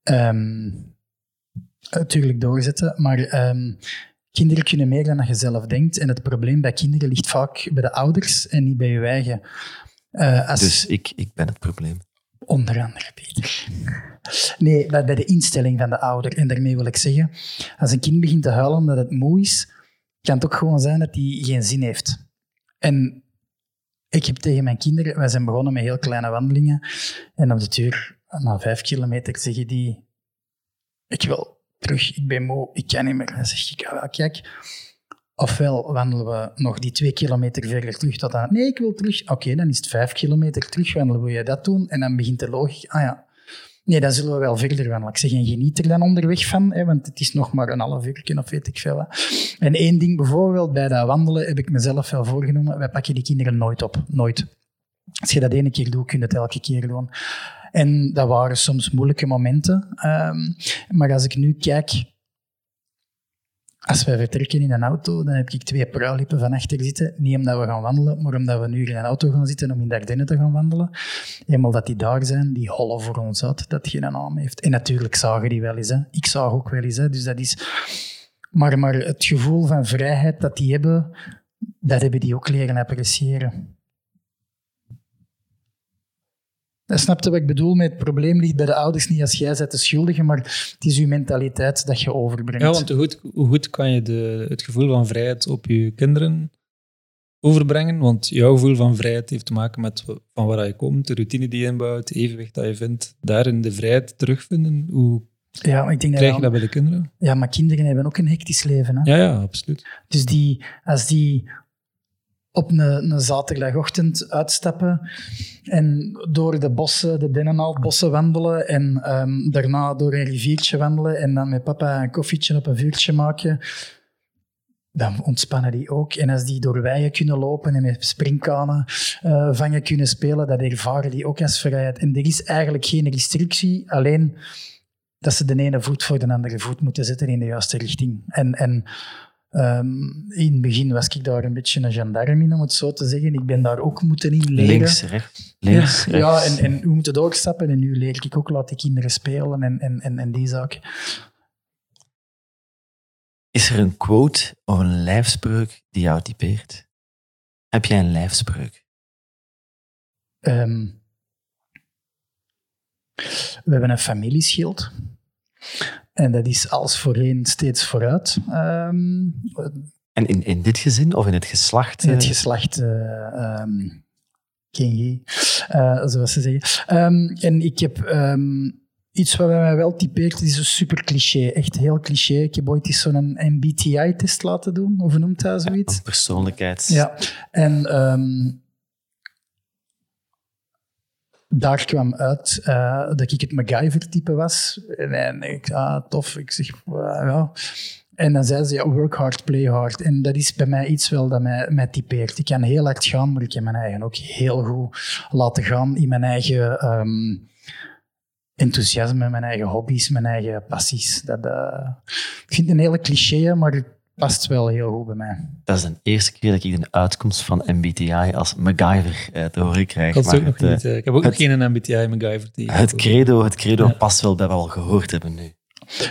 Ehm natuurlijk doorzetten, maar ehm, kinderen kunnen meer dan dat je zelf denkt. En het probleem bij kinderen ligt vaak bij de ouders en niet bij je eigen. Eh, als, Dus ik, ik ben het probleem. Onder andere, Peter. Nee, bij bij de instelling van de ouder. En daarmee wil ik zeggen, als een kind begint te huilen omdat het moe is, kan ook gewoon zijn dat hij geen zin heeft. En ik heb tegen mijn kinderen, wij zijn begonnen met heel kleine wandelingen. En op de duur, na vijf kilometer, zeggen die, ik wil terug, ik ben moe, ik kan niet meer. Dan zeg ik, ja, wel, kijk, ofwel wandelen we nog die twee kilometer verder terug tot aan, nee, ik wil terug. Oké, dan is het vijf kilometer terug wandelen, wil je dat doen? En dan begint de logica, ah ja, nee, dan zullen we wel verder wandelen. Ik zeg, en geniet er dan onderweg van, hè, want het is nog maar een half uur of weet ik veel. Hè. En één ding bijvoorbeeld, bij dat wandelen heb ik mezelf wel voorgenomen, wij pakken die kinderen nooit op, nooit. Als je dat ene keer doet, kun je het elke keer doen. En dat waren soms moeilijke momenten. Ehm, maar als ik nu kijk, als wij vertrekken in een auto, dan heb ik twee pruilippen van achter zitten. Niet omdat we gaan wandelen, maar omdat we nu in een auto gaan zitten om in de Ardennen te gaan wandelen. Eenmaal dat die daar zijn, die hollen voor ons uit, dat geen naam heeft. En natuurlijk zagen die wel eens. Hè. Ik zag ook wel eens. Hè. Dus dat is... Maar, maar het gevoel van vrijheid dat die hebben, dat hebben die ook leren appreciëren. Dat snapte wat ik bedoel met het probleem ligt bij de ouders niet als jij bent de schuldige, maar het is uw mentaliteit dat je overbrengt. Ja, want hoe goed, hoe goed kan je de, het gevoel van vrijheid op je kinderen overbrengen? Want jouw gevoel van vrijheid heeft te maken met van waar je komt, de routine die je inbouwt, het evenwicht dat je vindt. Daarin de vrijheid terugvinden. Hoe ja, ik denk krijg je dat, dat bij de kinderen? ja, maar kinderen hebben ook een hectisch leven. Hè? Ja, ja, absoluut. Dus die, als die op een, een zaterdagochtend uitstappen en door de bossen, de Dennenaalbossen wandelen en ehm, daarna door een riviertje wandelen en dan met papa een koffietje op een vuurtje maken, dan ontspannen die ook. En als die door weien kunnen lopen en met springkanen eh, vangen kunnen spelen, dat ervaren die ook als vrijheid. En er is eigenlijk geen restrictie, alleen dat ze de ene voet voor de andere voet moeten zetten in de juiste richting. En, en ehm, in het begin was ik daar een beetje een gendarme in, om het zo te zeggen. Ik ben daar ook moeten in leren. Links, rechts. Links, ja, rechts. ja, en, en we moeten doorstappen. En nu leer ik ook, laat die kinderen spelen en, en, en, en die zaken. Is er een quote of een lijfspreuk die jou typeert? Heb jij een lijfspreuk? Ehm, we hebben een familieschild. En dat is als voorheen steeds vooruit. Ehm, En in, in dit gezin of in het geslacht? in het eh, geslacht eh ehm, Kenji, eh, zoals ze zeggen. Ehm, en ik heb iets wat bij mij wel typeert, het is zo super cliché, echt heel cliché. Ik heb ooit eens zo'n MBTI-test laten doen, of noemt dat zoiets? een persoonlijkheids... Ja, en ehm, daar kwam uit eh, dat ik het MacGyver-type was. En, ik ah, tof. Ik zeg, "Ah, ja. En dan zei ze, work hard, play hard. En dat is bij mij iets wel dat mij, mij typeert. Ik kan heel hard gaan, maar ik kan mijn eigen ook heel goed laten gaan in mijn eigen ehm, enthousiasme, mijn eigen hobby's, mijn eigen passies. Dat, eh, ik vind het een hele cliché, maar past wel heel goed bij mij. Dat is de eerste keer dat ik de uitkomst van MBTI als MacGyver eh, te horen krijg. Maar ook nog het, eh, niet, eh, ik heb ook het- nog geen MBTI MacGyver tegen. het credo, het credo Ja. past wel bij wat we al gehoord hebben nu.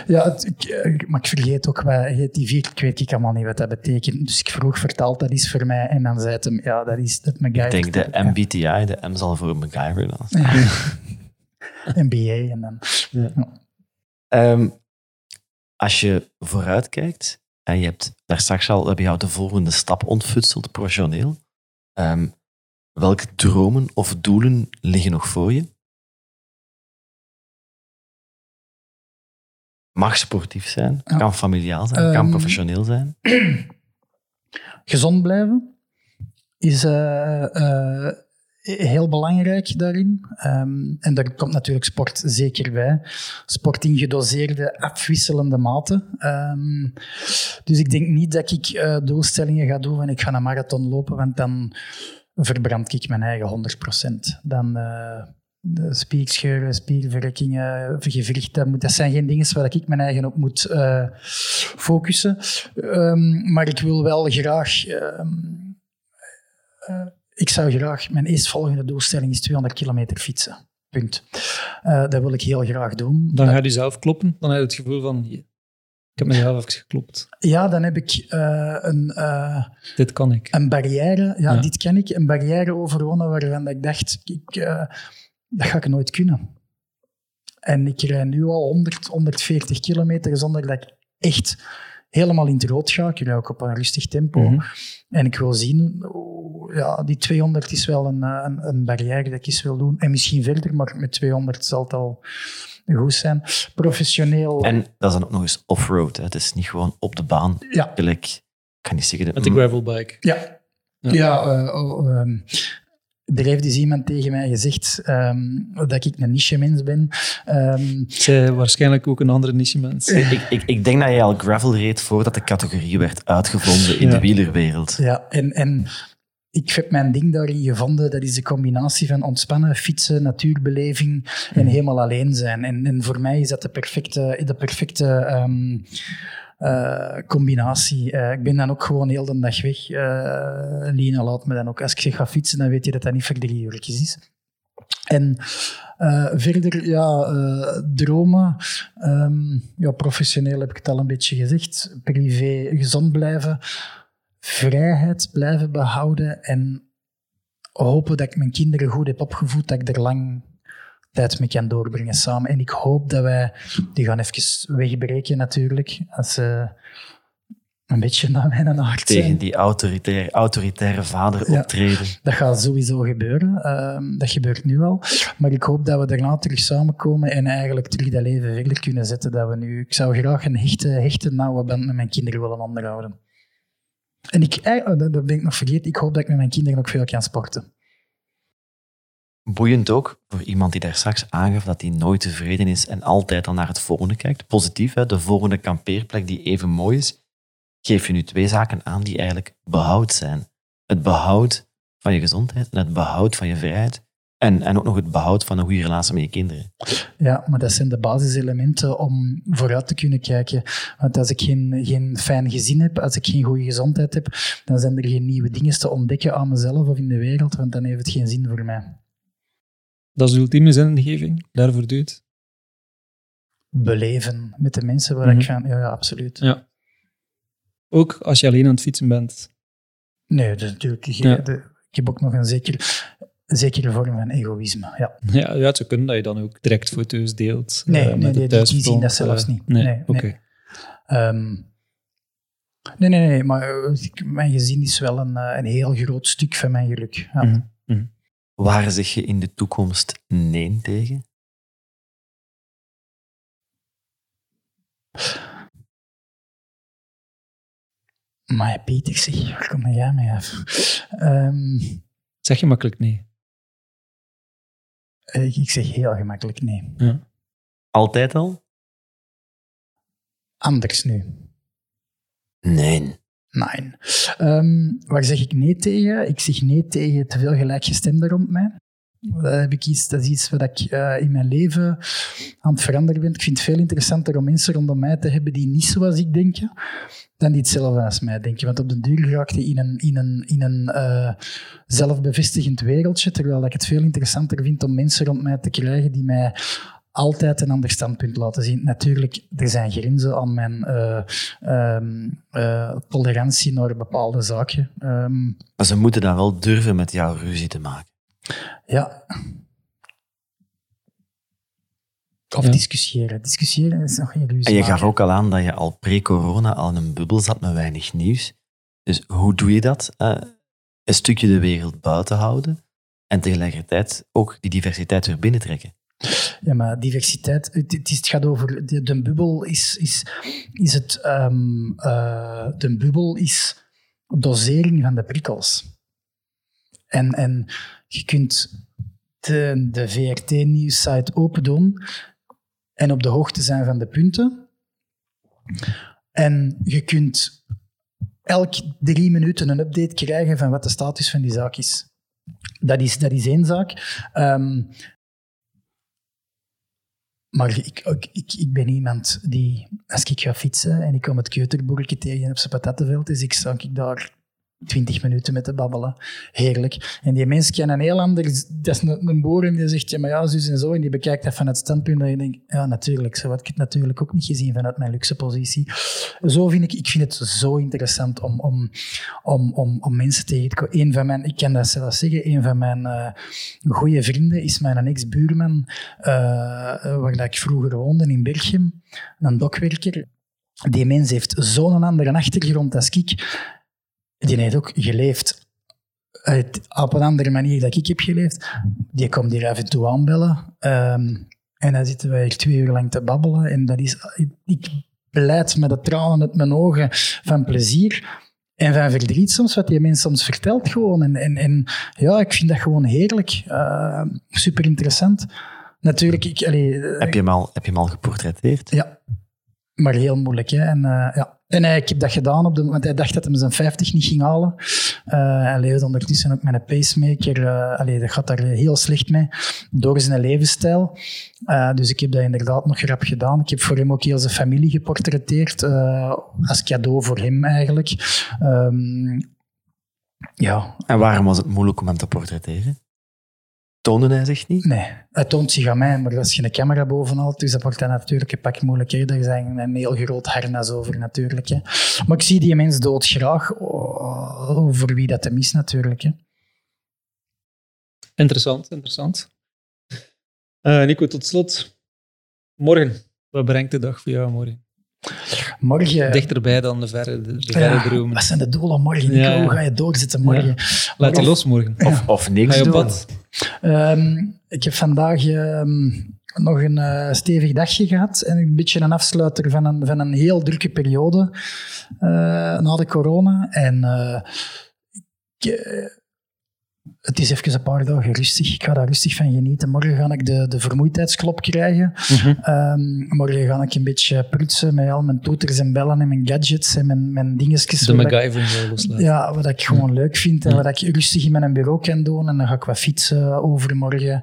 Ja, het- ik, eh, maar ik vergeet ook wat die vier, ik weet ik allemaal niet wat dat betekent. Dus ik vroeg, vertaal dat is voor mij. En dan zei het hem, ja, dat is het MacGyver. Ik denk de Ja. MBTI, de M zal voor MacGyver dan. MBA en dan... Ehm, als je vooruitkijkt, en je hebt daar straks al, je jou de volgende stap ontfutseld, professioneel. Ehm, welke dromen of doelen liggen nog voor je? Mag sportief zijn, Ja. kan familiaal zijn, kan Ehm, professioneel zijn. Gezond blijven is eh, heel belangrijk daarin. Ehm, en daar komt natuurlijk sport zeker bij. Sport in gedoseerde, afwisselende mate. Ehm, dus ik denk niet dat ik eh, doelstellingen ga doen en ik ga een marathon lopen, want dan verbrand ik mijn eigen 100%. Dan eh, de spierscheuren, spierverrekkingen, gewrichten, moet- dat zijn geen dingen waar ik mijn eigen op moet eh, focussen. Ehm, maar ik wil wel graag... ik zou graag... Mijn eerstvolgende doelstelling is 200 kilometer fietsen. Punt. Eh, dat wil ik heel graag doen. Dan ga je zelf kloppen. Dan heb je het gevoel van, "Je- ik heb mezelf even geklopt. Ja, dan heb ik eh, een... eh, Dit kan ik. een barrière, ja, Ja. dit ken ik, een barrière overwonnen waarvan ik dacht, ik, dat ga ik nooit kunnen. En ik rij nu al 100, 140 kilometer zonder dat ik echt helemaal in het rood ga. Ik rij ook op een rustig tempo. Mhm. En ik wil zien, oh, ja, die 200 is wel een, eh, een, een barrière dat ik eens wil doen. En misschien verder, maar met 200 zal het al goed zijn. Professioneel, En dat is dan ook nog eens off-road. Het is niet gewoon op de baan. ja, Gelijk, ik kan niet zeggen... Met de gravelbike. Ja, Ja. ja. eh, oh, ehm, er heeft dus iemand tegen mij gezegd ehm, dat ik een niche-mens ben. Ehm, Zij waarschijnlijk ook een andere niche-mens. Ik, ik, ik denk dat jij al gravel reed voordat de categorie werd uitgevonden in Ja. de wielerwereld. ja, en, en ik heb mijn ding daarin gevonden. Dat is de combinatie van ontspannen, fietsen, natuurbeleving en helemaal alleen zijn. En, en voor mij is dat de perfecte, de perfecte ehm, eh, combinatie. Eh, ik ben dan ook gewoon heel de dag weg. Eh Lina laat me dan ook. Als ik zeg ga fietsen, dan weet je dat dat niet voor drie uurtjes is. En eh, verder, ja, dromen. Ehm, ja, professioneel heb ik het al een beetje gezegd. Privé, gezond blijven. Vrijheid blijven behouden. En hopen dat ik mijn kinderen goed heb opgevoed, dat ik er lang tijd mee kan doorbrengen samen. En ik hoop dat wij, die gaan even wegbreken natuurlijk, als ze een beetje naar mijn zijn. Tegen die autoritaire, autoritaire vader Ja. optreden. Dat gaat sowieso gebeuren. Ehm, dat gebeurt nu al. Maar ik hoop dat we daarna terug samenkomen en eigenlijk terug dat leven verder kunnen zetten dat we nu... Ik zou graag een hechte, hechte nauwe band met mijn kinderen willen onderhouden. En ik, eh, dat dat ben ik nog vergeten, ik hoop dat ik met mijn kinderen ook veel kan sporten. Boeiend ook voor iemand die daar straks aangaf dat hij nooit tevreden is en altijd al naar het volgende kijkt. Positief, hè? de volgende kampeerplek die even mooi is. Geef je nu twee zaken aan die eigenlijk behoud zijn. Het behoud van je gezondheid en het behoud van je vrijheid. En, en ook nog het behoud van een goede relatie met je kinderen. Ja, maar dat zijn de basiselementen om vooruit te kunnen kijken. Want als ik geen, geen fijn gezin heb, als ik geen goede gezondheid heb, dan zijn er geen nieuwe dingen te ontdekken aan mezelf of in de wereld, want dan heeft het geen zin voor mij. Dat is de ultieme zingeving. Daarvoor doet. Beleven met de mensen waar ik Mhm. van... Ja, ja, absoluut. Ja. Ook als je alleen aan het fietsen bent. Nee, natuurlijk... Ja. de- ik heb ook nog een zeker, zekere vorm van egoïsme. Ja. Ja, ja, het zou kunnen dat je dan ook direct foto's deelt. Nee, eh, nee, met nee, de die- zien dat zelfs eh, niet. Nee, Nee, oké. nee. Ehm, nee, nee, nee, maar eh, mijn gezin is wel een, een heel groot stuk van mijn geluk. Ja. Mhm. Waar zeg je in de toekomst nee tegen? Maar Peter, zeg, waar kom jij mee af? Ehm, Zeg je makkelijk nee. ik, ik zeg heel gemakkelijk nee. Ja. Altijd al? Anders nu. Nee. Nee. Ehm, waar zeg ik nee tegen? Ik zeg nee tegen te veel gelijkgestemden rond mij. Dat, heb ik dat is iets wat ik eh, in mijn leven aan het veranderen ben. Ik vind het veel interessanter om mensen rondom mij te hebben die niet zoals ik denken, dan die hetzelfde als mij denken. Want op den duur raak je in een, in een, in een eh, zelfbevestigend wereldje, terwijl ik het veel interessanter vind om mensen rond mij te krijgen die mij altijd een ander standpunt laten zien. Natuurlijk, er zijn grenzen aan mijn eh, ehm, eh, tolerantie naar bepaalde zaken. Ehm, Maar ze moeten dan wel durven met jou ruzie te maken. ja. Of Ja. discussiëren. Discussiëren is nog geen illusie. En je maken. gaf ook al aan dat je al pre-corona al in een bubbel zat met weinig nieuws. Dus hoe doe je dat? Eh, een stukje de wereld buiten houden en tegelijkertijd ook die diversiteit weer binnentrekken. Ja, maar diversiteit, het, gaat over... De, de bubbel is, is, is het... ehm, eh, de bubbel is dosering van de prikkels. En, en je kunt de, de VRT-nieuwssite open doen en op de hoogte zijn van de punten. En je kunt elk drie minuten een update krijgen van wat de status van die zaak is. Dat is, dat is één zaak. Ehm, maar ik, ik, ik, ik ben iemand die, als ik ga fietsen en ik kom het keuterboertje tegen op zijn patattenveld, dus ik sta ik daar twintig minuten met te babbelen. Heerlijk. En die mensen kennen een heel ander... Dat is een, een boer die zegt, ja, maar ja, zus en zo. En die bekijkt dat van het standpunt dat je denkt, ja, natuurlijk. Zo had ik het natuurlijk ook niet gezien vanuit mijn luxe positie. Zo vind ik... Ik vind het zo interessant om, om, om, om, om mensen tegen te komen. Een van mijn... Ik kan dat zelfs zeggen. Een van mijn uh, goede vrienden is mijn ex-buurman, uh, waar dat ik vroeger woonde, in Berchem. Een dokwerker. Die mens heeft zo'n andere achtergrond als ik die heeft ook geleefd uit, op een andere manier dan ik heb geleefd. Die komt hier af en toe aanbellen. Um, en dan zitten wij hier twee uur lang te babbelen. En dat is, ik beleid met de tranen uit mijn ogen van plezier en van verdriet soms, wat die mens soms vertelt gewoon. En, en, en ja, ik vind dat gewoon heerlijk. Uh, super interessant. Natuurlijk, ik... Allee, heb, je hem al, heb je hem al geportretteerd? Ja. Maar heel moeilijk, hè. En, uh, ja. En ik heb dat gedaan, op de, want hij dacht dat hij zijn 50 niet ging halen. Uh, hij leefde ondertussen ook met een pacemaker. Uh, dat gaat daar heel slecht mee, door zijn levensstijl. dus ik heb dat inderdaad nog rap gedaan. Ik heb voor hem ook heel zijn familie geportretteerd, als cadeau voor hem eigenlijk. Um, ja. En waarom was het moeilijk om hem te portretteren? Toonde hij zich niet? Nee, hij toont zich aan mij, maar als je een camera bovenal dus dat wordt dan natuurlijk een pak moeilijker. Er is een heel groot harnas over natuurlijk. Hè. Maar ik zie die mens doodgraag, over wie dat hem is natuurlijk. Hè. Interessant, interessant. Uh, Nico, tot slot. Morgen. Wat brengt de dag voor jou morgen? Morgen... Dichterbij dan de verre, de, de verre ja, dromen. Wat zijn de doelen morgen? Ja. Hoe ga je doorzetten morgen? Ja. Laat je los morgen. Of, of niks Ga je op doen. pad? Um, ik heb vandaag um, nog een uh, stevig dagje gehad en een beetje een afsluiter van een, van een heel drukke periode uh, na de corona. En uh, ik, het is even een paar dagen rustig. Ik ga daar rustig van genieten. Morgen ga ik de, de vermoeidheidsklop krijgen. Mm -hmm. um, morgen ga ik een beetje prutsen met al mijn toeters en bellen en mijn gadgets en mijn, mijn dingetjes. De MacGyver loslaten. Ja, wat ik gewoon leuk vind en ja. wat ik rustig in mijn bureau kan doen. En dan ga ik wat fietsen overmorgen.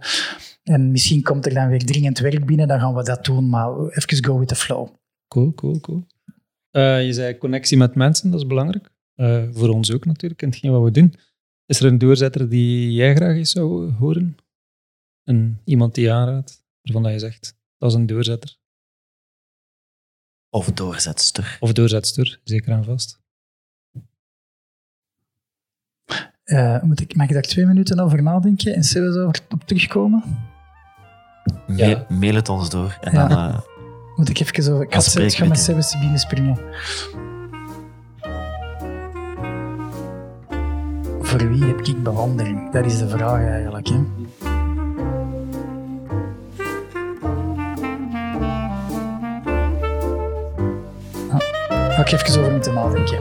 En misschien komt er dan weer dringend werk binnen, dan gaan we dat doen. Maar even go with the flow. Cool, cool, cool. Uh, je zei connectie met mensen, dat is belangrijk. Uh, voor ons ook natuurlijk, in hetgeen wat we doen. Is er een doorzetter die jij graag eens zou horen? En iemand die je aanraadt, waarvan je zegt, dat is een doorzetter. Of doorzetster. Of doorzetster, zeker en vast. Uh, moet ik, mag ik daar twee minuten over nadenken en zelfs over op terugkomen? Ja. Ma mail het ons door. En ja. dan, uh, moet ik even over... Ik ga, ik ga met Sebas binnen springen. Voor wie heb ik bewondering? Dat is de vraag eigenlijk. Hè? Ah, ga ik even over moeten nadenken.